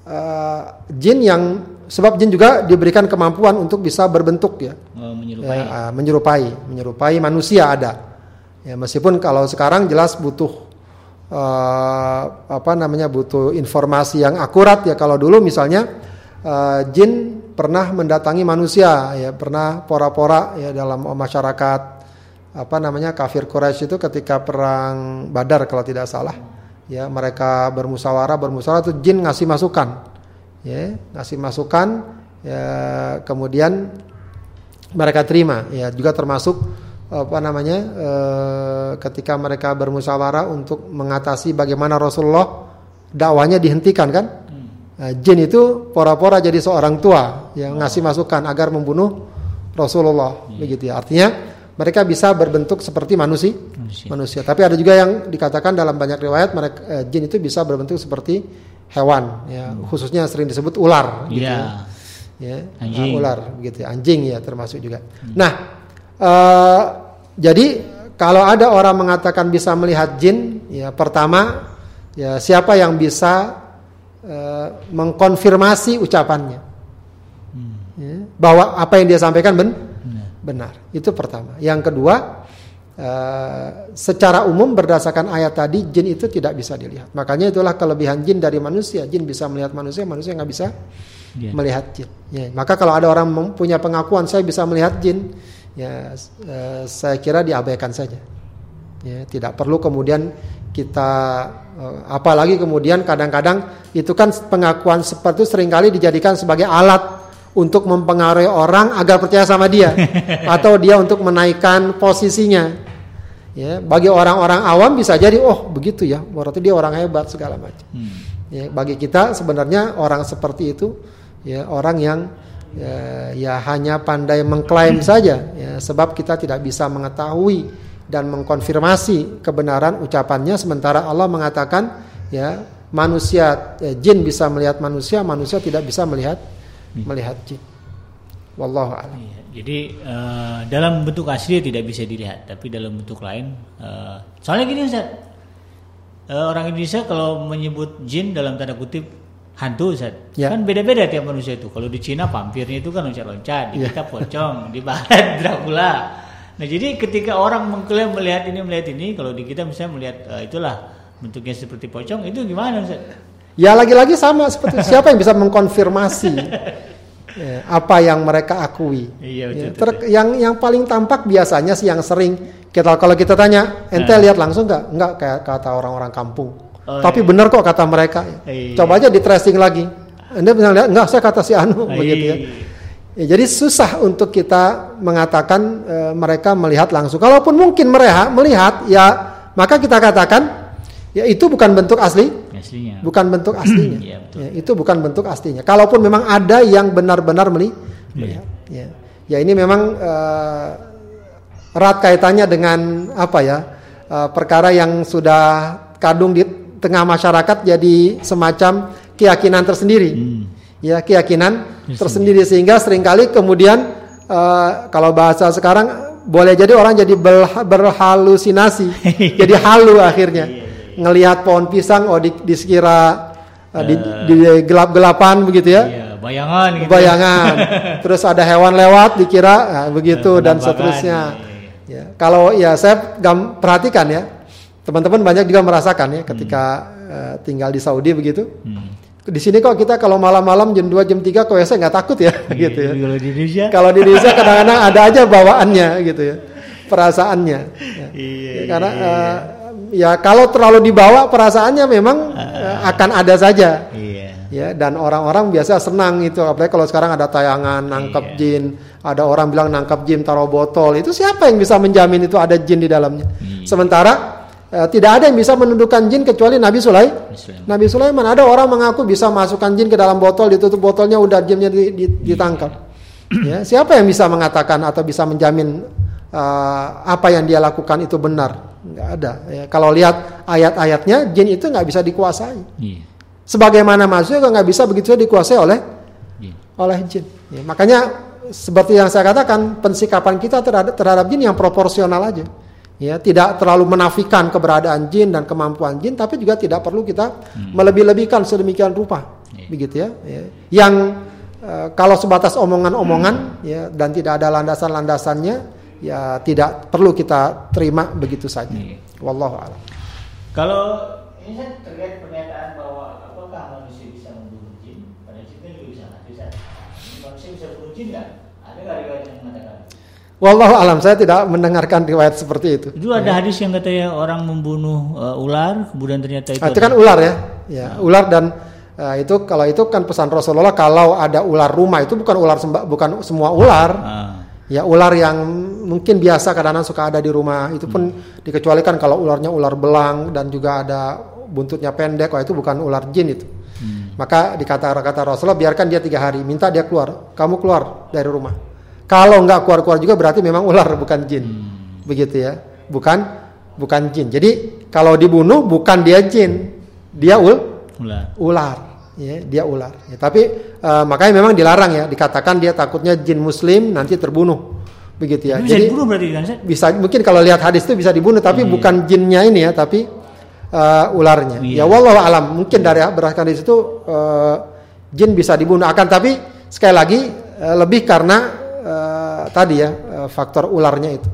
[SPEAKER 2] eh, jin yang sebab jin juga diberikan kemampuan untuk bisa berbentuk ya,
[SPEAKER 1] Eh, menyerupai.
[SPEAKER 2] Eh, menyerupai, menyerupai manusia ada. Ya, meskipun kalau sekarang jelas butuh eh, apa namanya butuh informasi yang akurat ya. Kalau dulu misalnya eh, jin pernah mendatangi manusia ya, pernah pora-pora ya dalam masyarakat apa namanya kafir Quraisy itu ketika perang Badar kalau tidak salah ya mereka bermusyawarah bermusyawarah itu jin ngasih masukan ya ngasih masukan ya kemudian mereka terima ya juga termasuk apa namanya eh, ketika mereka bermusyawarah untuk mengatasi bagaimana Rasulullah dakwanya dihentikan kan? Nah, jin itu pora-pora jadi seorang tua yang ngasih masukan agar membunuh Rasulullah begitu ya. Artinya mereka bisa berbentuk seperti manusia
[SPEAKER 1] Manusia.
[SPEAKER 2] manusia. Tapi ada juga yang dikatakan dalam banyak riwayat mereka eh, jin itu bisa berbentuk seperti hewan ya. Khususnya sering disebut ular gitu
[SPEAKER 1] Iya.
[SPEAKER 2] ya.
[SPEAKER 1] Anjing.
[SPEAKER 2] Uh, ular begitu ya. anjing ya termasuk juga. Nah eh, jadi kalau ada orang mengatakan bisa melihat jin ya pertama ya siapa yang bisa eh, mengkonfirmasi ucapannya Ya, bahwa apa yang dia sampaikan ben-
[SPEAKER 1] Benar.
[SPEAKER 2] benar itu pertama yang kedua eh, secara umum berdasarkan ayat tadi jin itu tidak bisa dilihat makanya itulah kelebihan jin dari manusia jin bisa melihat manusia manusia nggak bisa
[SPEAKER 1] Iya.
[SPEAKER 2] melihat jin. Ya, maka kalau ada orang punya pengakuan saya bisa melihat jin, ya eh, saya kira diabaikan saja. Ya, tidak perlu kemudian kita eh, apalagi kemudian kadang-kadang itu kan pengakuan seperti itu sering kali dijadikan sebagai alat untuk mempengaruhi orang agar percaya sama dia atau dia untuk menaikkan posisinya. Ya, bagi orang-orang awam bisa jadi oh begitu ya, berarti dia orang hebat segala macam.
[SPEAKER 1] Hmm.
[SPEAKER 2] Ya, bagi kita sebenarnya orang seperti itu ya orang yang ya, ya hanya pandai mengklaim saja. Ya sebab kita tidak bisa mengetahui dan mengkonfirmasi kebenaran ucapannya. Sementara Allah mengatakan ya manusia eh, jin bisa melihat manusia manusia tidak bisa melihat melihat jin. Wallahu a'lam.
[SPEAKER 1] Iya, Jadi eh, dalam bentuk asli tidak bisa dilihat, tapi dalam bentuk lain. eh, soalnya gini Ustaz, Eh, orang Indonesia kalau menyebut jin dalam tanda kutip hantu Ustaz,
[SPEAKER 2] Ya.
[SPEAKER 1] kan beda-beda tiap manusia itu. Kalau di Cina vampirnya itu kan loncat-loncat, di
[SPEAKER 2] Ya.
[SPEAKER 1] kita pocong, di Barat Dracula. Nah jadi ketika orang mengklaim melihat ini melihat ini, kalau di kita misalnya melihat eh, itulah bentuknya seperti pocong, itu gimana Ustaz?
[SPEAKER 2] Ya lagi-lagi sama seperti siapa yang bisa mengkonfirmasi ya, apa yang mereka akui.
[SPEAKER 1] Iya, betul,
[SPEAKER 2] Ya,
[SPEAKER 1] betul,
[SPEAKER 2] ter- yang yang paling tampak biasanya sih yang sering kita kalau kita tanya ente
[SPEAKER 1] Nah.
[SPEAKER 2] lihat langsung nggak? Nggak kayak kata orang-orang kampung.
[SPEAKER 1] Oh,
[SPEAKER 2] Tapi
[SPEAKER 1] iya.
[SPEAKER 2] benar kok kata mereka.
[SPEAKER 1] Iya.
[SPEAKER 2] Coba aja di tracing lagi. Ente bisa lihat nggak? Saya kata si Anu begitu ya.
[SPEAKER 1] Iya.
[SPEAKER 2] Ya, jadi susah untuk kita mengatakan eh, mereka melihat langsung. Kalaupun mungkin mereka melihat, ya maka kita katakan ya itu bukan bentuk asli
[SPEAKER 1] Aslinya.
[SPEAKER 2] bukan bentuk aslinya.
[SPEAKER 1] Iya, betul.
[SPEAKER 2] Ya, itu bukan bentuk aslinya. Kalaupun memang ada yang benar-benar meli- melihat. Ya. ya ini memang eh, erat kaitannya dengan apa ya eh, perkara yang sudah kadung di tengah masyarakat jadi semacam keyakinan tersendiri. Hmm. Ya, keyakinan tersendiri sehingga sering kali kemudian uh, kalau bahasa sekarang boleh jadi orang jadi berhalusinasi. jadi halu akhirnya. Iya, iya, iya. Ngelihat pohon pisang oh di, di sekira uh, di, di gelap-gelapan begitu ya. Iya,
[SPEAKER 1] bayangan gitu.
[SPEAKER 2] Ya. Bayangan. Terus ada hewan lewat dikira nah, begitu dan seterusnya. Iya. Ya, kalau ya saya gam, perhatikan ya. Teman-teman banyak juga merasakan ya ketika hmm. uh, tinggal di Saudi begitu. Hmm di sini kok kita kalau malam-malam jam 2 jam 3 kok ya saya nggak takut ya iya, gitu ya. Kalau di Indonesia kalau di Indonesia kadang-kadang ada aja bawaannya gitu ya. Perasaannya. Ya. Iya, ya, karena iya, uh, ya kalau terlalu dibawa perasaannya memang uh, akan ada saja. Iya. Ya dan orang-orang biasa senang itu apalagi kalau sekarang ada tayangan nangkep iya. jin, ada orang bilang nangkep jin taruh botol. Itu siapa yang bisa menjamin itu ada jin di dalamnya? Iya. Sementara Eh, tidak ada yang bisa menundukkan jin kecuali Nabi Sulaiman. Nabi Sulaiman ada orang mengaku bisa masukkan jin ke dalam botol, ditutup botolnya udah jinnya ditangkap. ya, siapa yang bisa mengatakan atau bisa menjamin uh, apa yang dia lakukan itu benar? Nggak ada. Ya, kalau lihat ayat-ayatnya, jin itu nggak bisa dikuasai. Yeah. Sebagaimana manusia juga nggak bisa begitu dikuasai oleh yeah. oleh jin. Ya, makanya seperti yang saya katakan, pensikapan kita terhadap, terhadap jin yang proporsional aja ya tidak terlalu menafikan keberadaan jin dan kemampuan jin tapi juga tidak perlu kita hmm. melebih-lebihkan sedemikian rupa yeah. begitu ya, ya. yang uh, kalau sebatas omongan-omongan hmm. ya dan tidak ada landasan-landasannya ya tidak perlu kita terima begitu saja yeah. wallahu a'lam
[SPEAKER 1] kalau ini kan terkait pernyataan bahwa apakah manusia bisa membunuh jin pada jin kan juga bisa bisa manusia bisa membunuh jin nggak ada nggak riwayat yang mengatakan
[SPEAKER 2] Wallahu alam saya tidak mendengarkan riwayat seperti itu.
[SPEAKER 1] Itu ada ya. hadis yang katanya orang membunuh uh, ular kemudian ternyata itu.
[SPEAKER 2] Nah, itu kan ular ya. Ya, nah. ular dan uh, itu kalau itu kan pesan Rasulullah kalau ada ular rumah itu bukan ular sembah bukan semua ular. Ah. Ya ular yang mungkin biasa kadang-kadang suka ada di rumah itu pun hmm. dikecualikan kalau ularnya ular belang dan juga ada buntutnya pendek, oh itu bukan ular jin itu. Hmm. Maka dikata kata Rasulullah biarkan dia tiga hari, minta dia keluar, kamu keluar dari rumah kalau nggak keluar-keluar juga berarti memang ular bukan jin. Hmm. Begitu ya. Bukan bukan jin. Jadi kalau dibunuh bukan dia jin. Dia ul ular. Ular. Ya, dia ular. Ya, tapi uh, makanya memang dilarang ya, dikatakan dia takutnya jin muslim nanti terbunuh. Begitu ya. Bisa Jadi dibunuh berarti kan? Bisa mungkin kalau lihat hadis itu bisa dibunuh tapi hmm. bukan jinnya ini ya, tapi uh, ularnya. Iya. Ya wallahu alam. Mungkin dari berdasarkan di situ uh, jin bisa dibunuh akan tapi sekali lagi uh, lebih karena uh, tadi ya uh, faktor ularnya itu.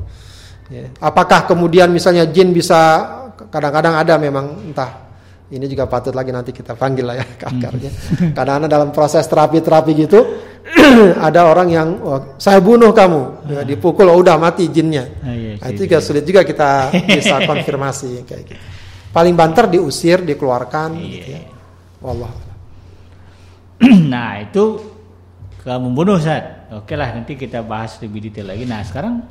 [SPEAKER 2] Ya. Apakah kemudian misalnya jin bisa kadang-kadang ada memang entah ini juga patut lagi nanti kita panggil lah ya akarnya. Hmm. Karena dalam proses terapi-terapi gitu ada orang yang oh, saya bunuh kamu, ya, dipukul oh, udah mati jinnya. Ah, iya, nah, itu juga sulit juga kita bisa konfirmasi kayak gitu. Paling banter diusir, dikeluarkan. Iya. Gitu ya. Wallah.
[SPEAKER 1] Nah itu kalau membunuh saat Oke lah nanti kita bahas lebih detail lagi. Nah sekarang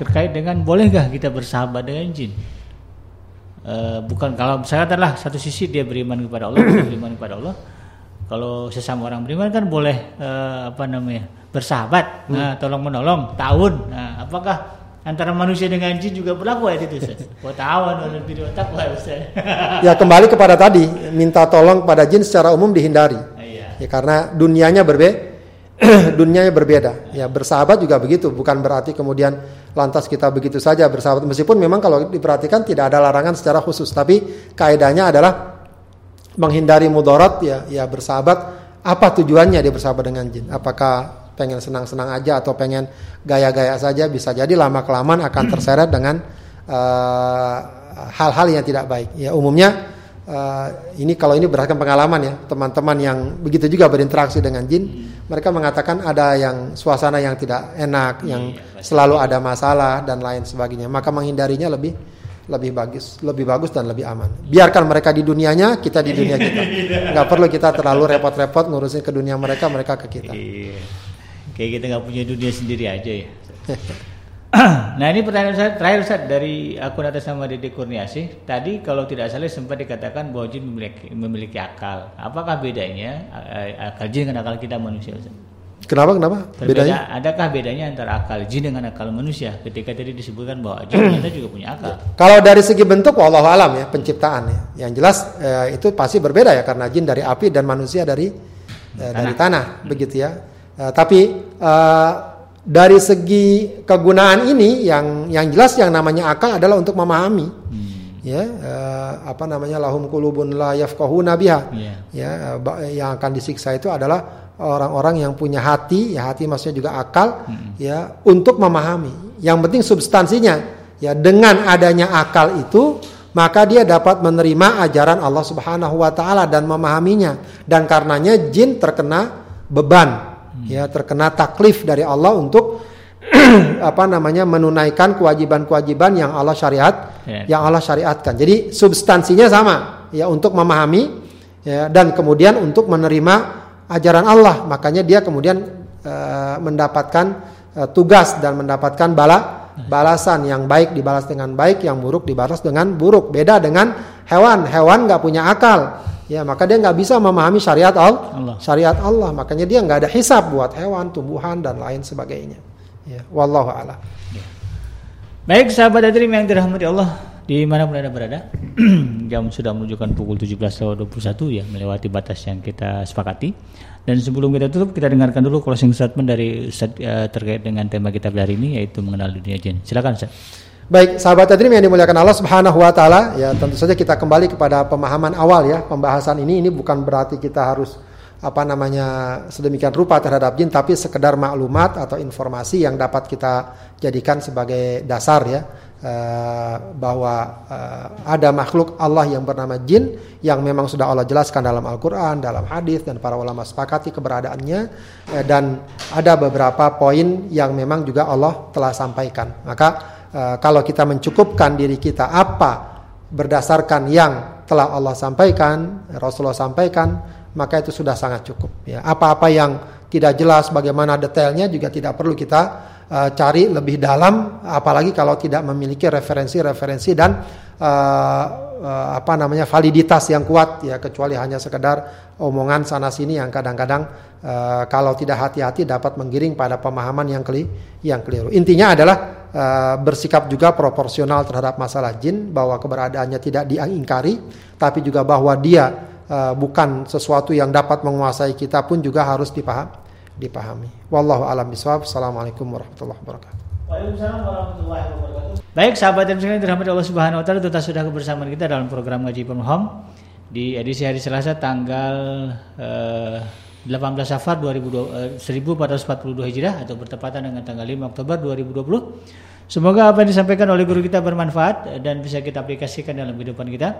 [SPEAKER 1] terkait dengan bolehkah kita bersahabat dengan jin? Uh, bukan kalau misalnya adalah satu sisi dia beriman kepada Allah, beriman kepada Allah. Kalau sesama orang beriman kan boleh uh, apa namanya bersahabat, hmm. nah, tolong menolong, tahun. Nah, apakah antara manusia dengan jin juga berlaku ya itu Ustaz? Tawan lebih Ustaz.
[SPEAKER 2] ya kembali kepada tadi minta tolong pada jin secara umum dihindari. Ah, iya. Ya karena dunianya berbeda dunianya berbeda. Ya, bersahabat juga begitu, bukan berarti kemudian lantas kita begitu saja bersahabat meskipun memang kalau diperhatikan tidak ada larangan secara khusus, tapi kaidahnya adalah menghindari mudarat ya, ya bersahabat apa tujuannya dia bersahabat dengan jin? Apakah pengen senang-senang aja atau pengen gaya-gaya saja bisa jadi lama kelamaan akan terseret dengan eh, hal-hal uh, yang tidak baik. Ya umumnya uh, ini kalau ini berdasarkan pengalaman ya teman-teman yang begitu juga berinteraksi dengan jin hmm. mereka mengatakan ada yang suasana yang tidak enak hmm, yang iya, selalu ada masalah dan lain sebagainya. Maka menghindarinya lebih lebih bagus lebih bagus dan lebih aman. Biarkan mereka di dunianya kita di dunia kita. Nggak perlu kita terlalu repot-repot ngurusin ke dunia mereka mereka ke kita. Iya.
[SPEAKER 1] kayak kita nggak punya dunia sendiri aja ya nah ini pertanyaan saya terakhir Ustaz dari akun atas nama Dede Kurniasih. Tadi kalau tidak salah sempat dikatakan bahwa jin memiliki, memiliki akal. Apakah bedanya akal jin dengan akal kita manusia Ustaz?
[SPEAKER 2] Kenapa? Kenapa?
[SPEAKER 1] Berbeda,
[SPEAKER 2] Bedanya?
[SPEAKER 1] Adakah bedanya antara akal jin dengan akal manusia? Ketika tadi disebutkan bahwa jin ternyata juga punya akal.
[SPEAKER 2] Kalau dari segi bentuk, wallahu alam ya penciptaan ya. Yang jelas eh, itu pasti berbeda ya karena jin dari api dan manusia dari eh, dari tanah, begitu ya. Eh, tapi eh, dari segi kegunaan ini yang yang jelas yang namanya akal adalah untuk memahami.
[SPEAKER 1] Hmm.
[SPEAKER 2] Ya, eh, apa namanya lahum kulubun la yafqahuna biha.
[SPEAKER 1] Iya.
[SPEAKER 2] Ya, yang akan disiksa itu adalah orang-orang yang punya hati, ya hati maksudnya juga akal, ya untuk memahami. Yang penting substansinya, ya dengan adanya akal itu maka dia dapat menerima ajaran Allah Subhanahu wa taala dan memahaminya. Dan karenanya jin terkena beban, ya terkena taklif dari Allah untuk apa namanya menunaikan kewajiban-kewajiban yang Allah syariat
[SPEAKER 1] Ya.
[SPEAKER 2] yang Allah syariatkan. Jadi substansinya sama ya untuk memahami ya dan kemudian untuk menerima ajaran Allah. Makanya dia kemudian eh, mendapatkan eh, tugas dan mendapatkan bala balasan yang baik dibalas dengan baik, yang buruk dibalas dengan buruk. Beda dengan hewan. Hewan nggak punya akal. Ya, maka dia nggak bisa memahami syariat Allah.
[SPEAKER 1] Allah.
[SPEAKER 2] Syariat Allah. Makanya dia nggak ada hisab buat hewan, tumbuhan dan lain sebagainya. Ya, wallahu a'lam.
[SPEAKER 1] Baik sahabat Adrim yang dirahmati Allah di mana pun anda berada jam sudah menunjukkan pukul 17.21 ya melewati batas yang kita sepakati dan sebelum kita tutup kita dengarkan dulu closing statement dari Ustaz eh, terkait dengan tema kita hari ini yaitu mengenal dunia jin silakan Ustaz
[SPEAKER 2] Baik, sahabat Adrim yang dimuliakan Allah Subhanahu wa taala, ya tentu saja kita kembali kepada pemahaman awal ya, pembahasan ini ini bukan berarti kita harus apa namanya sedemikian rupa terhadap jin tapi sekedar maklumat atau informasi yang dapat kita jadikan sebagai dasar ya eh, bahwa eh, ada makhluk Allah yang bernama jin yang memang sudah Allah jelaskan dalam Al-Qur'an, dalam hadis dan para ulama sepakati keberadaannya eh, dan ada beberapa poin yang memang juga Allah telah sampaikan. Maka eh, kalau kita mencukupkan diri kita apa berdasarkan yang telah Allah sampaikan, Rasulullah sampaikan, maka itu sudah sangat cukup. Ya, apa-apa yang tidak jelas bagaimana detailnya juga tidak perlu kita uh, cari lebih dalam, apalagi kalau tidak memiliki referensi-referensi dan uh, uh, apa namanya validitas yang kuat ya, kecuali hanya sekedar omongan sana sini yang kadang-kadang uh, kalau tidak hati-hati dapat menggiring pada pemahaman yang keli yang keliru. Intinya adalah uh, bersikap juga proporsional terhadap masalah jin bahwa keberadaannya tidak diingkari, tapi juga bahwa dia uh, bukan sesuatu yang dapat menguasai kita pun juga harus dipaham, dipahami. Wallahu alam bisawab. Assalamualaikum warahmatullahi wabarakatuh.
[SPEAKER 1] Baik sahabat dan sekalian dirahmati Allah Subhanahu wa taala tetap sudah kebersamaan kita dalam program Ngaji Home di edisi hari Selasa tanggal eh, 18 Safar 2002, eh, 1442 Hijriah atau bertepatan dengan tanggal 5 Oktober 2020. Semoga apa yang disampaikan oleh guru kita bermanfaat dan bisa kita aplikasikan dalam kehidupan kita.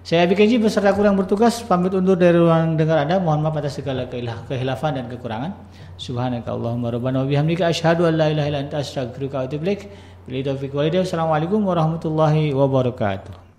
[SPEAKER 1] Saya Kenji beserta kurang bertugas pamit undur dari ruang dengar Anda. Mohon maaf atas segala kehilafan dan kekurangan. Subhanaka Allahumma rabbana wa bihamdika asyhadu an la ilaha illa anta astaghfiruka wa atubu ilaik. Assalamualaikum warahmatullahi wabarakatuh.